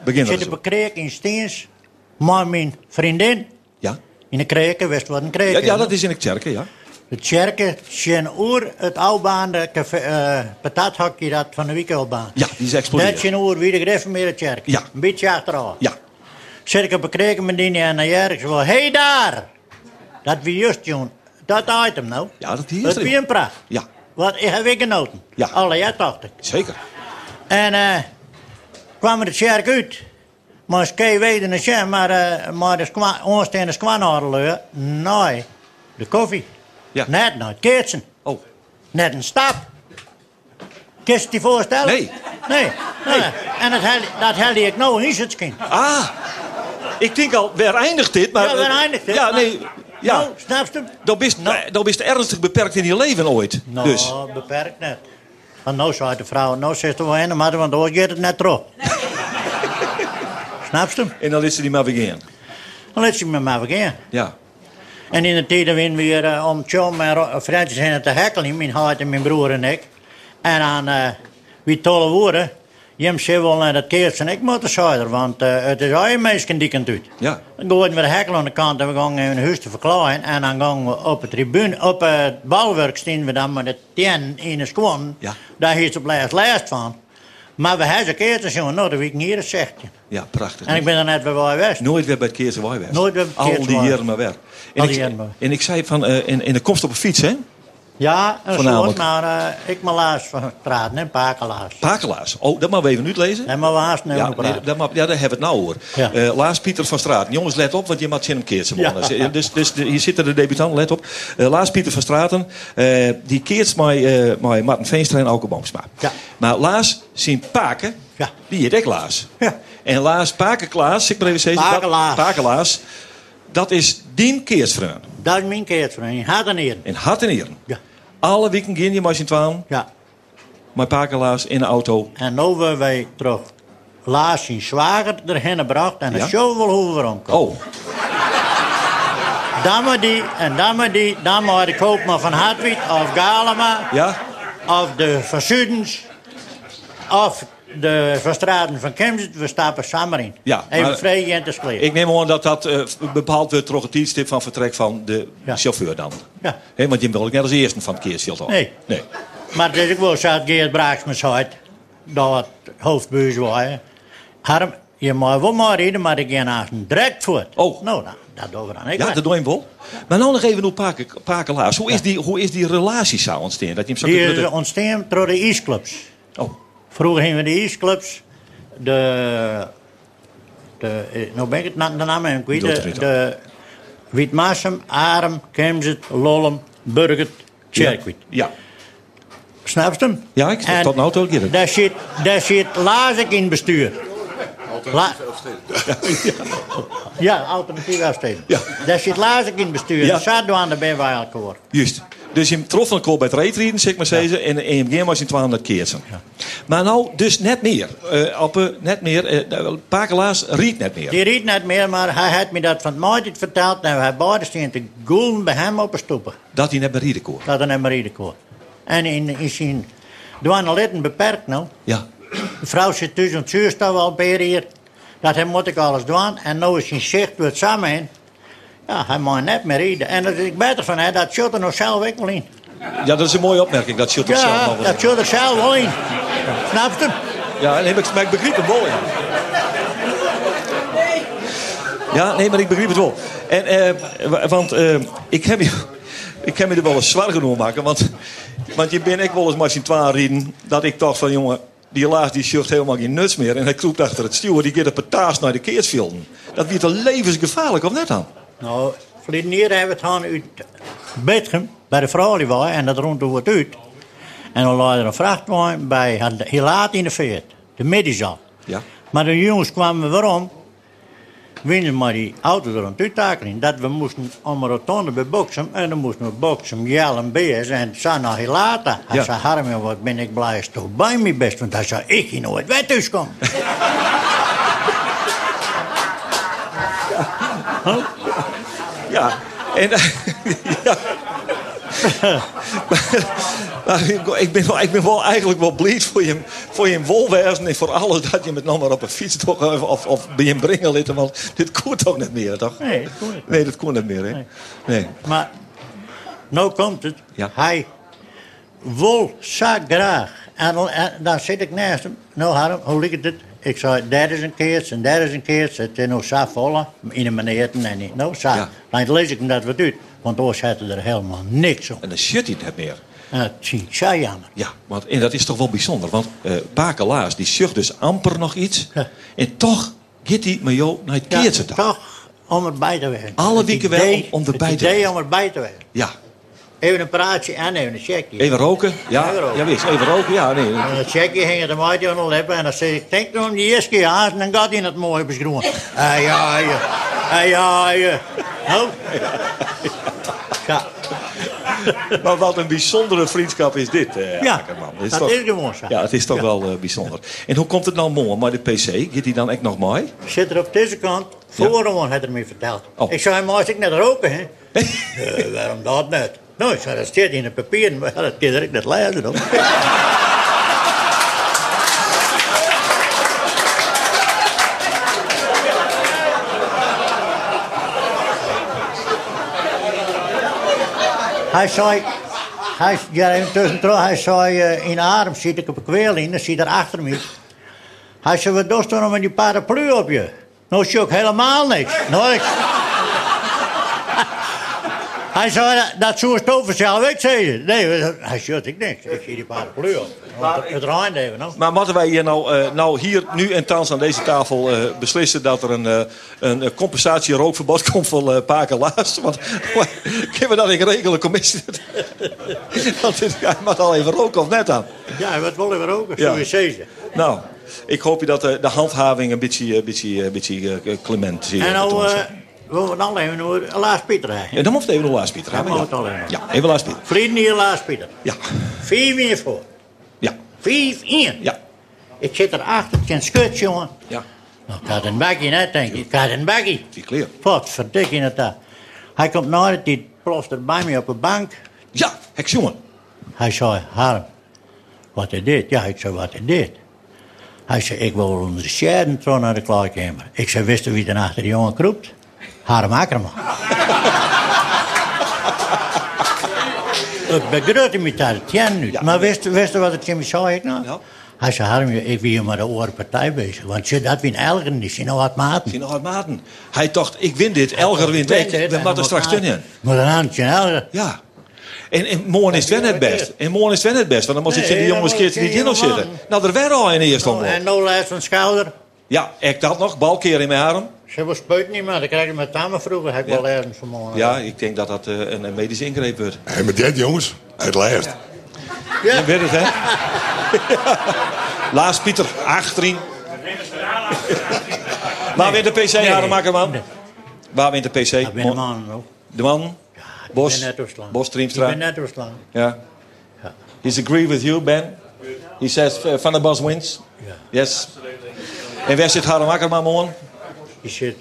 Begin Ik zit op een kreek in Steens. Maar mijn vriendin. Ja. In de kreken, wist wat een kreek Ja, ja, dat is in de kerken, ja. De kerken zijn oer het oudbaande café, eh patathokje dat van de weekendbaan. Ja, die is exploderen. Dat zijn oer wie de gereformeerde kerk. Ja. Een beetje achteraf. Ja. Zit ik op een kreek met die en jaar. Ik zei, hé hey daar! Dat wie juist doen. Dat item nou. Ja, dat hier Dat wie een pracht. Ja. Wat, ik heb ik genoten. Ja. Alle jaar dacht ik. Zeker. En eh kwam er de kerk uit. Maar skei weten het maar, eh maar de ons tegen de skwanadelen. Nee, de koffie. Ja. Net nooit keertsen. Oh. Net een stap. Kun je het je voorstellen? Nee. Nee. nee. En dat helde, dat helde ik nou in het kind. Ah. Ik denk al, waar eindigt dit? Maar, Ja, waar eindigt dit? Ja, nee. Ja. Nou, snap je? Dan bist, dan bist ernstig beperkt in je leven ooit. Nou, Dus. beperkt net. Want nou zei de vrouw, nou zegt ze wel maar want dan gaat het net terug. Snap je? En dan is ze die maar weer. Dan laat ze me maar vergeten. Ja. En in de tijd waarin we weer eh, om John en vriendjes zijn te hekkelen, mijn huid en mijn broer en ik. En dan eh wie tolle woorden. Zei wel naar dat keertje en ik moet zuider, want eh, het is je meisje die kan doet. Ja. Dan gooien we de hekkel aan de kant en we gaan een huis te verklaren. En dan gaan we op het tribune, op het balwerk staan we dan met de tien in de schoen. Ja. Daar heeft op laatst last van. Maar we hebben een keertje jongen, nou, dat weet ik niet, dat zegt je. Ja, prachtig. En ik ben er net bij geweest. Nooit weer bij het Keerse Waai geweest. Nooit weer bij Al die jaren maar weer. En, ik, en ik zei van, eh, in, in de komst op een fiets, hè? Ja, een Voornamelijk. soort, maar eh, ik maar laatst van praten, hè, pakelaars. Pakelaars. Oh, dat maar we even uitlezen. En maar we haast nu Ja, nee, dat mag, ja, daar hebben we het nou hoor. Ja. Eh, Laas Pieter van Straten. Jongens, let op, want je maakt zin om keertje Ja. Dus, dus de- hier zitten de debutanten, let op. Eh, Laas Pieter van Straten, eh, die keert eh met Martin Veenstra en Auke Boomsma. Ja. Maar Laas zien Paken, Ja. die heet Laas. Ja. En Laas Pakenklaas, ik maar even zeggen. dat- Pakelaars. Pakelaars, dat is dien keersvriend. Dat is mijn keertvriend, had en. In hart en nieren. Ja. Alle weken gaan je maar zien twaan. Ja. Met Pakelaars in de auto. En nu willen wij terug Laas zijn zwager erheen gebracht en Ja? show we omkomen. Oh, Dan maar die, en dan maar die, dan maar de koopman van Hartwit of Galema, ja? of de Van Sudens, of de Verstraten van Kemzit, we stappen samen in. Ja, Even vrij en te skleren. Ik neem aan dat dat eh, bepaald wordt door het tijdstip van vertrek van de Ja. chauffeur dan. Ja. Hè, want je wil ik net als eerste van het keersveld al. Nee. nee. Maar is ook wel zo, Geert Braaksma zei, dat het hoofdbuis was. Harm, je mag wel maar reden, maar ik ga naast een direct voort. Oh. Nou, dat, dat doen we dan. Ik Ja, dat doe je wel. Maar nou nog even op Pakelaars. Hoe, is die, hoe is die relatie zo ontstaan? Dat je hem zo Die kunt- is ontstaan door de ijsclubs. Oh. Vroeger gingen we de ijsclubs. De, de, eh, nou ben ik het na- de naam kwijt. Doe het De, de Witmassum, Arem, Kemzit, Lollum, Burgert, Tjerkwit. Ja. Snap je hem? Ja, ik snap En tot nou toe. Gerrit. Daar zit, daar zit Lazek in bestuur. La ja, alternatief afsteden. Ja. Daar zit Lazek in bestuur. Ja. Ja. Zat aan de ben wij elkaar. Juist. Dus je trof een kool bij het reetrieden, zeg maar zeggen, en en je was in 200 keer. Maar nou, dus net meer. Eh op, net meer. eh Pakelaars riet net meer. Die riet niet meer, maar hij had me dat van het verteld. En wij beiden staan te goelen bij hem op een stoepen. Dat hij net bij rieden kon. Dat hij niet meer rieden kon. En in, in zijn douaneletten beperkt nou. Ja. De vrouw zit tussen het zuurstof al bij hier. Dat hij moet ik alles doen. En nu is zijn zicht weer samen in. Ja, hij mag net meer rijden. En dat is ik beter van hij, dat zit er nog zelf ook wel in. Ja, dat is een mooie opmerking. Dat zult toch zelf Ja, nog wel dat zit er zelf wel in. Snap je? Ja, ik, maar ik begreep hem wel, ja. Ja, nee, maar ik begrijp het wel. En, eh, wa- want eh, ik, heb je, (laughs) ik heb me er wel eens zwaar genoeg maken. Want, want je bent ik wel eens machine 2 rijden. Dat ik dacht van, jongen, die laatste die zucht helemaal geen nuts meer. En hij kroept achter het stuur. Die gaat op het taas naar de keersvelden. Dat wordt toch levensgevaarlijk, of net dan? Nou, verleden jaar hebben we het gaan uit Betgem, bij de vrouw die was, en dat rond wordt uit. En dan lag er een vrachtwagen bij, heel laat in de veert, de medical. Ja. Maar de jongens kwamen waarom? Winnen maar die auto er aan het uittakelen. Dat we moesten om een rotonde bij Boksem. En dan moesten we Boksem, Jel en Beers. En het heel later. Hij Ja. zei, Harm, wat ben ik blij is toch bij me best. Want hij zei, ik hier nooit wij thuis komen. (laughs) Ja, en... (laughs) ja. (laughs) maar ik, ik ben wel, ik ben wel eigenlijk wel blij voor je, voor je wolwezen en voor alles dat je met nog maar op een fiets toch even, of, of bij je brengen liet. Want dit kon toch niet meer, toch? Nee, dat kon niet. Nee, dat kon niet meer, hè? Nee. Maar, nou komt het. Ja. Hij wil zo graag. En, dan- en dan zit ik naast hem. Nou, Harm, hoe ligt het? Ik zei, dat is een keertje en dat is een keertje. Het is nog zo vol, in een meneer en niet. Nou, zo. Dan lees ik hem dat wat uit. Want anders had er helemaal niks op. En dan shit hij het meer. En dat zie ik zo jammer. Ja, want, en dat is toch wel bijzonder. Want eh Bakelaars, die zucht dus amper nog iets. En toch gaat hij met jou naar het Ja, keertje toch om erbij te werken. Alle Het weken wel idee- om- om erbij het te idee werken. om erbij te werken. Ja. Even een praatje en even een checkje. Even roken? Ja, Even roken. ja wist. Even roken, ja, nee. En dat checkje ging er maar aan de lippen en dan zei ik, denk nou om die eerste keer aan en dan gaat hij het mooi beschroeven. (laughs) Ah ja, ja, ah ja, ja. Nou, ja. Maar wat een bijzondere vriendschap is dit, eh Ja, Akkerman. Dit dat toch- is gewoon zo. Ja, het is toch wel eh, bijzonder. En hoe komt het nou morgen? Maar de PC, gaat die dan echt nog mooi? Zit er op deze kant, voorhand had er me verteld. Oh. Ik zei, maar als ik net roken, hè? Eh, waarom dat niet? Nou, zei, dat staat in het papier, maar dat kan ik net lezen. hoor. Hij zei, hij, ja, tussendoor, hij zei, eh, in adem zit ik op een kweeling, dan zit er achter me. Hij zei, wat doe je nou met die paraplu op je? Nou, zie ik helemaal niks. Niks. Hij zei, dat- dat zou het over zelf ik zeggen. Nee, hij zei, ik niks. Ik zie die paraplu op. Het, het ruimt even, nou. Maar moeten wij hier nou, eh, nou hier nu en thans aan deze tafel eh, beslissen dat er een, eh, een compensatie rookverbod (laughs) komt voor uh, Pakelaars? Want (laughs) kunnen we dat in regelen, commissie? (laughs) Want hij mag al even roken of net aan. Ja, wat wil je roken? Ja. Zo is deze. Nou, ik hoop je dat de handhaving een beetje, beetje, beetje clement is. En nou, we moeten alleen nog Laas Pieter rijden. Ja, dan moet het even nog Laas Pieter Ja, Ja, alleen even Laas Pieter. Vrienden hier, Laas Pieter. Ja. Vier meer voor. Ja. Vier, één. Ja. Ik zit erachter, het is een skut, jongen. Ja. Nou, ik had een bakkie net, denk ik. Ik had een bakkie. Die kleer. Wat verdik in het daar. Hij komt naar die ploft er bij mij op de bank. Ja, heksjongen. Hij zei, Harm, wat hij deed? Ja, ik zei, wat hij deed. Hij zei, ik wil onder de scherden terug naar de klaarkamer. Ik zei, wist u wie er achter die jongen kroept? Harm Akkerman. ik begreep hem niet het. Maar wist, wist u wat het Jimmy zei ik nou? Hij zei, Harm, ik ben hier met de oren partij bezig. Want je, dat wien Elger niet, zie nou wat maten. Zie nog wat maten. Hij dacht, ik win dit. Elger wint win ik. dit, We en moeten straks moet tunnen. Maar dan had je Elger. Ja. En, en morgen is het net best. En morgen is het net best. Want dan moest ik Nee, die jongens keertje moet niet je in helemaal- zitten. Nou, er werd al in de eerste Nou, omloop. en nou lijst van schouder. Ja, ik dat nog. Balkeer in mijn arm. Ze was spuit niet meer, dat krijg je met tanden vroeger. Heb ik wel ergens vanmorgen. Ja, ik denk dat dat eh, een, een medische ingreep wordt. En met dit, jongens, het lijst. Ja. Je weet het, hè? Laas Pieter, achterin. Waar wint de PC, Nee. Hademaker, man? Waar wint de PC? Ik ben de man, hoor. De man? Bos? Ben net. Bos, Ik Triemstra? ben net doorslaan. Ja. He's agree with you, Ben? He says uh, Van der Bos wins? Yes. En waar zit Harm Akkerman morgen? Die zit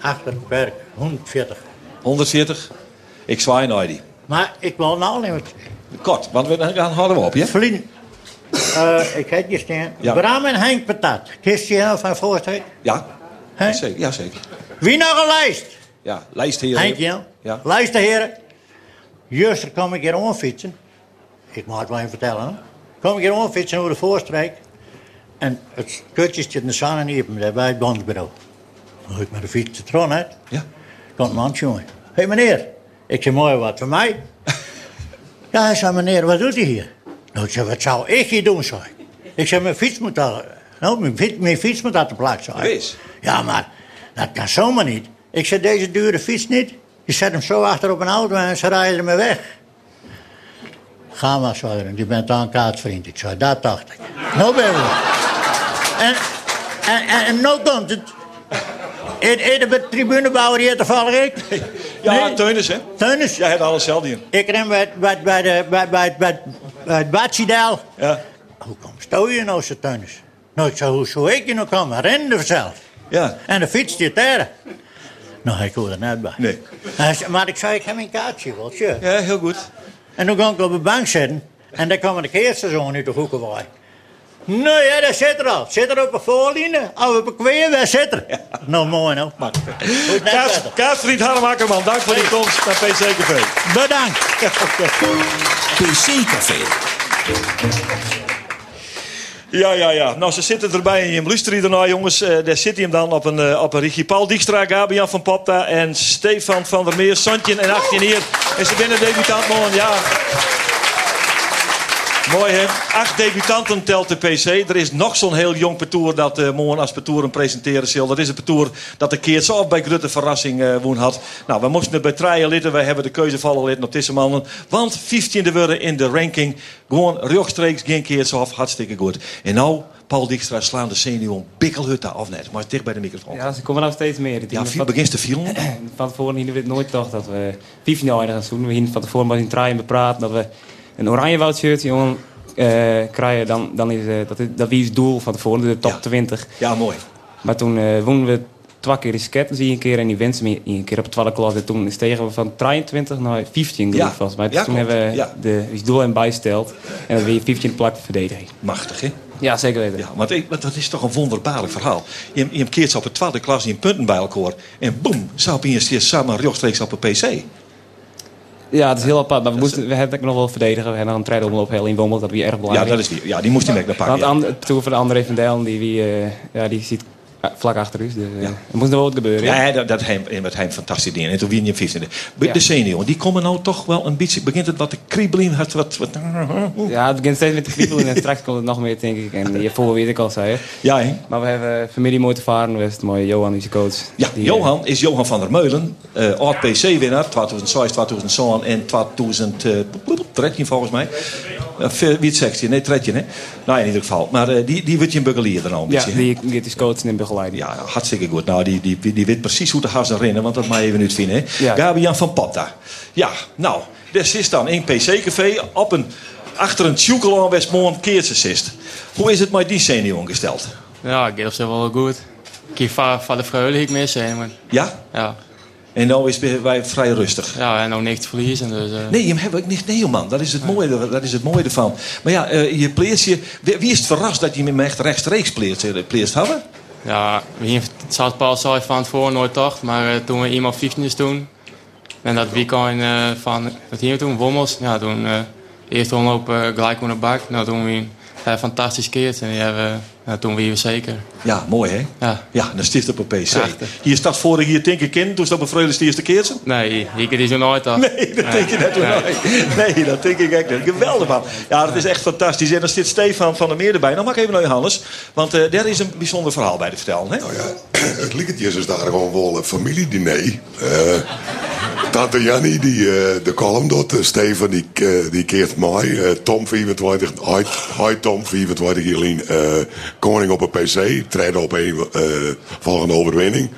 achter het werk, 140. 140? Ik zwaai naar die. Maar ik wil nou alleen wat Kort, want we dan houden we op, ja? Vlien. Eh, ik heb je staan. Ja. Bram en Henk Patat. Kist je van voorstel? Ja. Zeker, ja, zeker. Wie nog een lijst? Ja, lijst hier. Henk, ja. Ja. Luister, heren. Juster kom ik hier onfietsen. Ik mag het wel even vertellen. Hè? Kom ik hier onfietsen over de voorstreek. En het kutje zit in de zon en hier bij het bondsbureau. Dan ik met de fiets de tron uit. Ja. Komt een man, jongen. Hé hey, meneer. Ik zeg, mooi wat voor mij. (laughs) ja, hij zei, meneer, wat doet hij hier? Nou, ik zeg, wat zou ik hier doen, zei ik. Zeg, mijn fiets moet al... Nou, mijn fiets, mijn fiets moet uit de plaats zijn. Wees. Ja, maar dat kan zomaar niet. Ik zeg, deze dure fiets niet. Je zet hem zo achter op een auto en ze rijden ermee weg. Ga maar, zei. Je bent aan kaatsvriend. Ik zei, dat dacht ik. Nou ben we. En, en, en, en nou komt het. In, in de tribunebouwer hier toevallig ik. (laughs) Ja, Teunis, hè? Teunis? Jij hebt alles zelf hier. Ik ren bij, bij, bij, de, bij, bij, bij, bij het Batsidel. Ja. Hoe kom stel je nou, zei Teunis? Nou, ik zei, hoe zou ik je nou komen? Ren er zelf. Ja. En de fiets die daar. Nou, ik hoor er net bij. Nee. Maar ik zei, ik heb mijn kaartje, wel, tje. Ja, heel goed. En toen ging ik op de bank zitten. En daar kwam de keerseizoen uit de hoeken bij. Nou ja, dat zit er al. Zit er op een voorlinie, of op een kweer, daar zit er. Nou, mooi nou. Maar, goed, net Kaas. Kaasvriend Harm Akkerman, dank voor die komst naar PC Café. Bedankt. PC Café. Ja, ja, ja. Nou, ze zitten erbij en je luistert ernaar, jongens. Eh, daar zit hij hem dan op een, eh, op een richtje. Paul Dijkstra, Gabian van Popta en Stefan van der Meer. Santje en 18 hier. En ze binnen debutant, man. Ja. Mooi, hè? Acht debutanten telt de PC. Er is nog zo'n heel jong petoer dat uh, morgen als petouren presenteren zal. Dat is een petoer dat de keert zo bij Grutte verrassing eh woon had. Nou, we moesten het bij litten. Wij hebben de keuze vallen lid op deze mannen. Want 15e worden in de ranking. Gewoon rechtstreeks geen keer zo af. Hartstikke goed. En nou, Paul Dijkstra slaan de senior Bikkelhutta of net. Maar dicht bij de microfoon. Ja, ze komen nog steeds meer. Ja, vier, begint te vieren. (clears throat) Van tevoren hadden we het nooit toch dat we 15 jaar gaan doen. We gingen van tevoren maar in trein bepraten dat we een oranje woudshirtje jongen eh, krijgen. Dan, dan is, eh, dat, is, dat is het doel van tevoren, de top 20. Ja, mooi. Maar toen eh wonnen we twee keer de sketten zie je een keer en die winsten me een keer op de tweede klas. En toen stegen we van 23 naar 15 geloof Ja. Dus Ja, toen klopt. hebben we de het doel en bijsteld. En dat weer 15 plak verdedigen. Machtig, hè? Ja, zeker weten. Ja, want dat is toch een wonderbaarlijk verhaal. Je, je keert ze op de tweede klas in punten bij elkaar. En boem, zou je samen rechtstreeks op een PC. Ja, het is heel apart. Maar we, moesten, we hebben het nog wel verdedigen. We hebben een trein op heel in Wommel. Dat weer erg Ja, belangrijk. dat is die. Ja, die moest hij mee naar pakken. Want ja. toer van de André van Dijl, die, wie, eh, ja, die zit eh, vlak achter u. Dus, eh, er moest nog wel wat gebeuren. Ja, Ja, ja, dat, dat hij, met hem fantastisch ding. En toen win je 15e. De Ja. senior, die komen nou toch wel een beetje... Begint het wat te kriebelen? Wat, wat, wat, ja, het begint steeds met de kriebelen en straks komt het nog meer, denk ik. En hiervoor weet ik al zei. Ja? Maar we hebben familie mooi te varen. We hebben mooie Johan, die is de coach. Ja, Die, Johan is Johan van der Meulen. eh oud PC-winnaar. 2006, 2007 en 2013 volgens mij. Of, eh, wie het zegt je? Nee, 13 hè? Nou, in ieder geval. Maar eh, die, die wordt je een begeleerder nou een Ja, beetje. hè? die die is coach en Ja, hartstikke goed. Nou, die, die, die weet precies hoe te gaan rennen, want dat mag je even niet vinden. Hè? Ja. Gabian van Popta. Ja, nou, dit is dan een PC-café op een, achter een tjoekel Westmoorn keertsensist. Hoe is het met die senior gesteld? Ja, ik op zich wel goed. Ik van, van de vreugde ik mis zijn, Ja? ja. En nou is wij vrij rustig. Ja, en ook niks te verliezen. Dus, eh, Nee, hem heb ik niet. Nee, man, dat is het mooie, dat is het mooie ervan. Maar ja, eh, je pleert je. Wie, is het verrast dat je hem echt rechtstreeks pleert, pleert hebben? Ja, het Paul zei van tevoren nooit dacht, maar eh, toen we iemand 15 is toen. En dat weekend eh van, wat hier toen, Wommels, ja, toen eh eerst omloop eh, gelijk onder de bak. Nou, toen we een fantastisch keert en die hebben, nou, toen weer zeker. Ja, mooi hè? Ja. Ja, dan sticht op een PC. Prachtig. Hier staat vorig jaar denk ik in, toen stond op Vreugde de eerste keer. Nee, ik die zo nooit af. Nee, dat denk je net nooit. Nee, dat denk ik echt niet. Geweldig man. Ja, dat is echt fantastisch. En dan zit Stefan van der Meer erbij. Nou, mag ik even naar Johannes. Want eh daar is een bijzonder verhaal bij te vertellen. Hè? Nou ja, het liedje is daar gewoon wel een familiediner. Eh Tante Jannie, die eh, de doet. Eh, Steven, die, eh, die keert mij. Tom 24, hi, hi Tom 24, Jelien. koning op een PC. Treden op een volgende overwinning.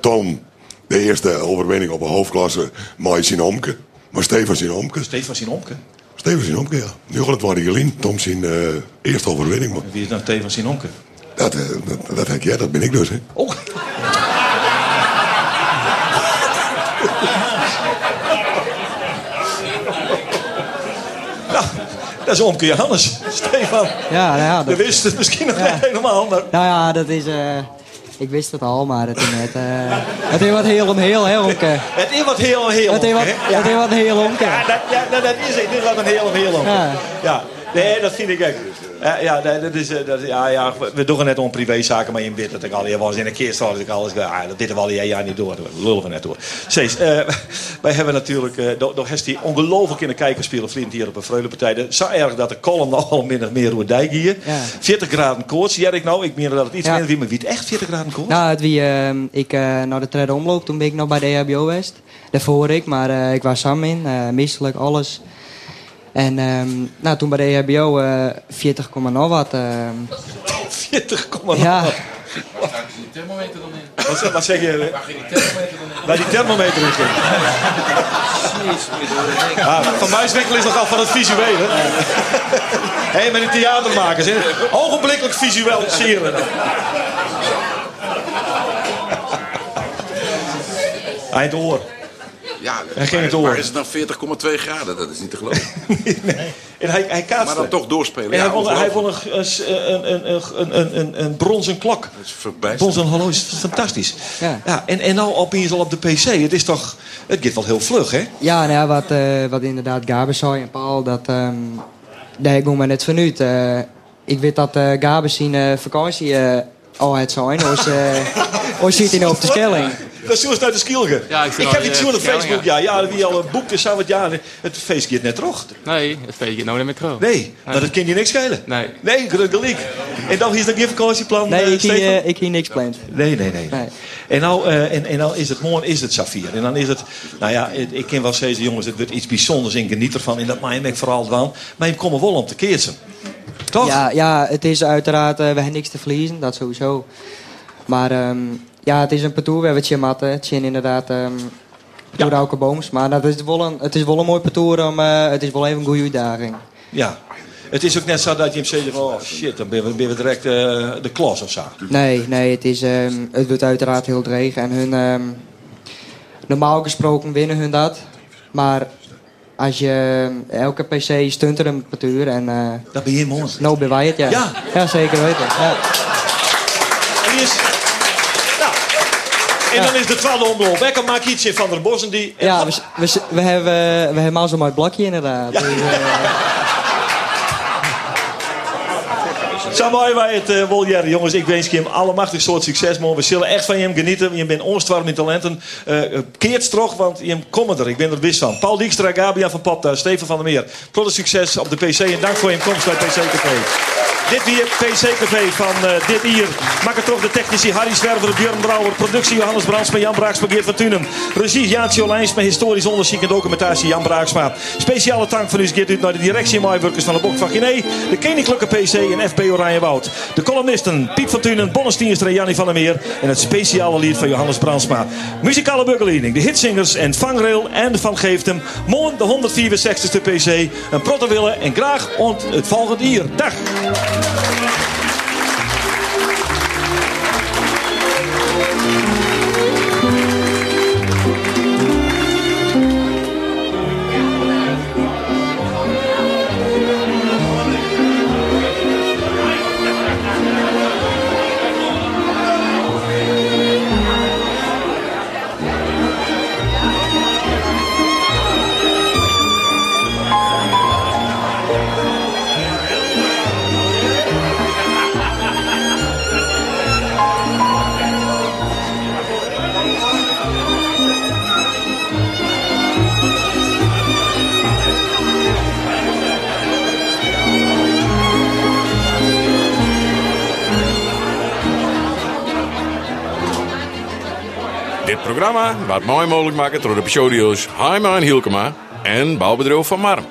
Tom, de eerste overwinning op een hoofdklasse. Mij zijn omke. Maar Steven zijn omke. Stefan zijn omke. Steven zijn omke, ja. Nu gaat het worden Jelien. Tom zijn eh, eerste overwinning. Wie is nou Stefan zijn omke? dat, eh, dat, dat denk jij, dat ben ik dus. Hè. Oh. Is omke Johannes. Stefan. Ja, nou ja, Je dat, wist het misschien nog Ja. niet helemaal, maar... nou ja, dat is... eh, ik wist het al, maar het is net... eh, het is wat heel om heel, hè. Het is wat heel heel Het is wat, omke, hè? het is wat heel onke. Ja, dat, ja, dat, is het. Dit is wat een heel heel omke. Ja. Ja. Nee, dat vind ik ook. Ja, dat is, eh, dat, ja, ja, we doen net om privézaken, maar je weet dat ik al je was in een keer dat ik alles. Ja, dat dit al jaar niet door. Lullen we net door. Cees, eh, (laughs) wij hebben natuurlijk eh, door, door Hestie ongelooflijk in de kijker spelen vriend hier op een Vreulenpartij. Zo erg dat de column (laughs) nog al min of meer hoe dijk hier. Ja. 40 graden koorts. Ja, ik nou, ik meen dat het iets Ja. minder wie, maar wie het echt 40 graden koorts? Nou, het wie ik eh, naar de trede omloop, toen ben ik nog bij de EHBO geweest. Daarvoor ik, maar eh, ik was samen in, eh misselijk, alles. En ehm, nou, toen bij de EHBO eh 40,0 wat. 40,0 Ja. thermometer dan in? Wat, zeg- wat zeg je? Waar ging die thermometer dan in? Bij die thermometer in. Ja, van Muiswinkel is nogal van het visuele. Hé, met die theatermakers. hè. Ogenblikkelijk visualiseren. Eindoor. Ja, Hij ging maar- het door. Maar is het dan 40,2 graden? Dat is niet te geloven. (laughs) En hij, hij kaatste. Maar dan toch doorspelen. En Ja, hij won, hij won een, een, een, een, een, een, een bronzen klok. Dat is verbijsterend. Bronzen horloge is fantastisch. Ja. Ja, en, en nou opeens al op de PC. Het is toch... Het gaat wel heel vlug, hè? Ja, nou ja, wat, eh, wat inderdaad Gabe zei en Paul, dat ehm daar ik me net vanuit. Eh ik weet dat eh Gabe zijn eh, vakantie eh, al het zijn, uh, als zit hij op de Schelling. Dat is zoals uit de Skielge. Ja, ik ik heb iets eh, zien op Schelling, Facebook. Ja, ja, wie al een boek is, zou het jaar. Het feest gaat net terug. Nee, dat weet je nou niet meer terug. Nee, maar dat kan je niks schelen. Nee. Nee, gelijk. En dan is dat geen vakantieplan, Nee, eh, ik Stefan? hier, ik niks pland. Nee, nee, nee. Nee. En, nou, eh, en, en nou is het morgen is het Safir. En dan is het, nou ja, het- ik ken wel steeds jongens, het wordt iets bijzonders in geniet ervan. En dat maakt me vooral wel. Maar je komt wel om te keersen. Toch? Ja, ja, het is uiteraard, eh, we hebben niks te verliezen, dat sowieso. Maar ehm, ja, het is een parcours, we hebben het matten. Het zijn inderdaad ehm door oude booms. Maar dat is wel een, het is wel een mooi om, eh, het is wel even een goede uitdaging. Ja. Het is ook net zo dat je hem zegt, van, oh shit, dan ben je, direct eh, de klas of zo. Nee, nee, het, is, ehm, het wordt uiteraard heel dreig. En hun, ehm, normaal gesproken winnen hun dat. Maar als je elke PC stunt er een parcours en... eh dat ben je mooi. Nou ben wij het, ja. Ja. Ja, zeker weten. Ja. En die is... Nou. En dan is de tweede omloop. Wekker maak iets in Van der Bos en die... en Ja, we, we, we hebben, we hebben al zo'n mooi blokje inderdaad. Dus, eh, Mooi wij het uh, wel jaren. Jongens, ik wens je hem allemachtig soort succes. Man. We zullen echt van je genieten. Je bent onstwarm in talenten. Eh keert want je komt er. Ik ben er wist van. Paul Dijkstra, Gabian van Popta, Steven van der Meer. Tot succes op de PC en dank voor je komst bij PC TV. Dit hier, TV van eh, dit hier. Maak het toch de technici Harry Zwerver, Björn Brouwer. Productie Johannes Brandsma, Jan Braaksma, Geert van Tunen. Regie Jaantje Olijns met historisch onderzoek en documentatie Jan Braaksma. Speciale dank van u uit naar de directie Maaiwerkers van de Bok van Guinea. De Koninklijke PC en FB De columnisten Piet van Tunen, Bonne Stienstra en van der Meer. En het speciale lied van Johannes Brandsma. Muzikale burgerleiding, de hitsingers en vangrail en van Geeftem. Morgen de 164ste PC. Een protte willen en graag ont het volgende hier. Dag! Programma wordt mooi mogelijk gemaakt door de Psodio's Haima Hielkema en bouwbedrijf Van Marm.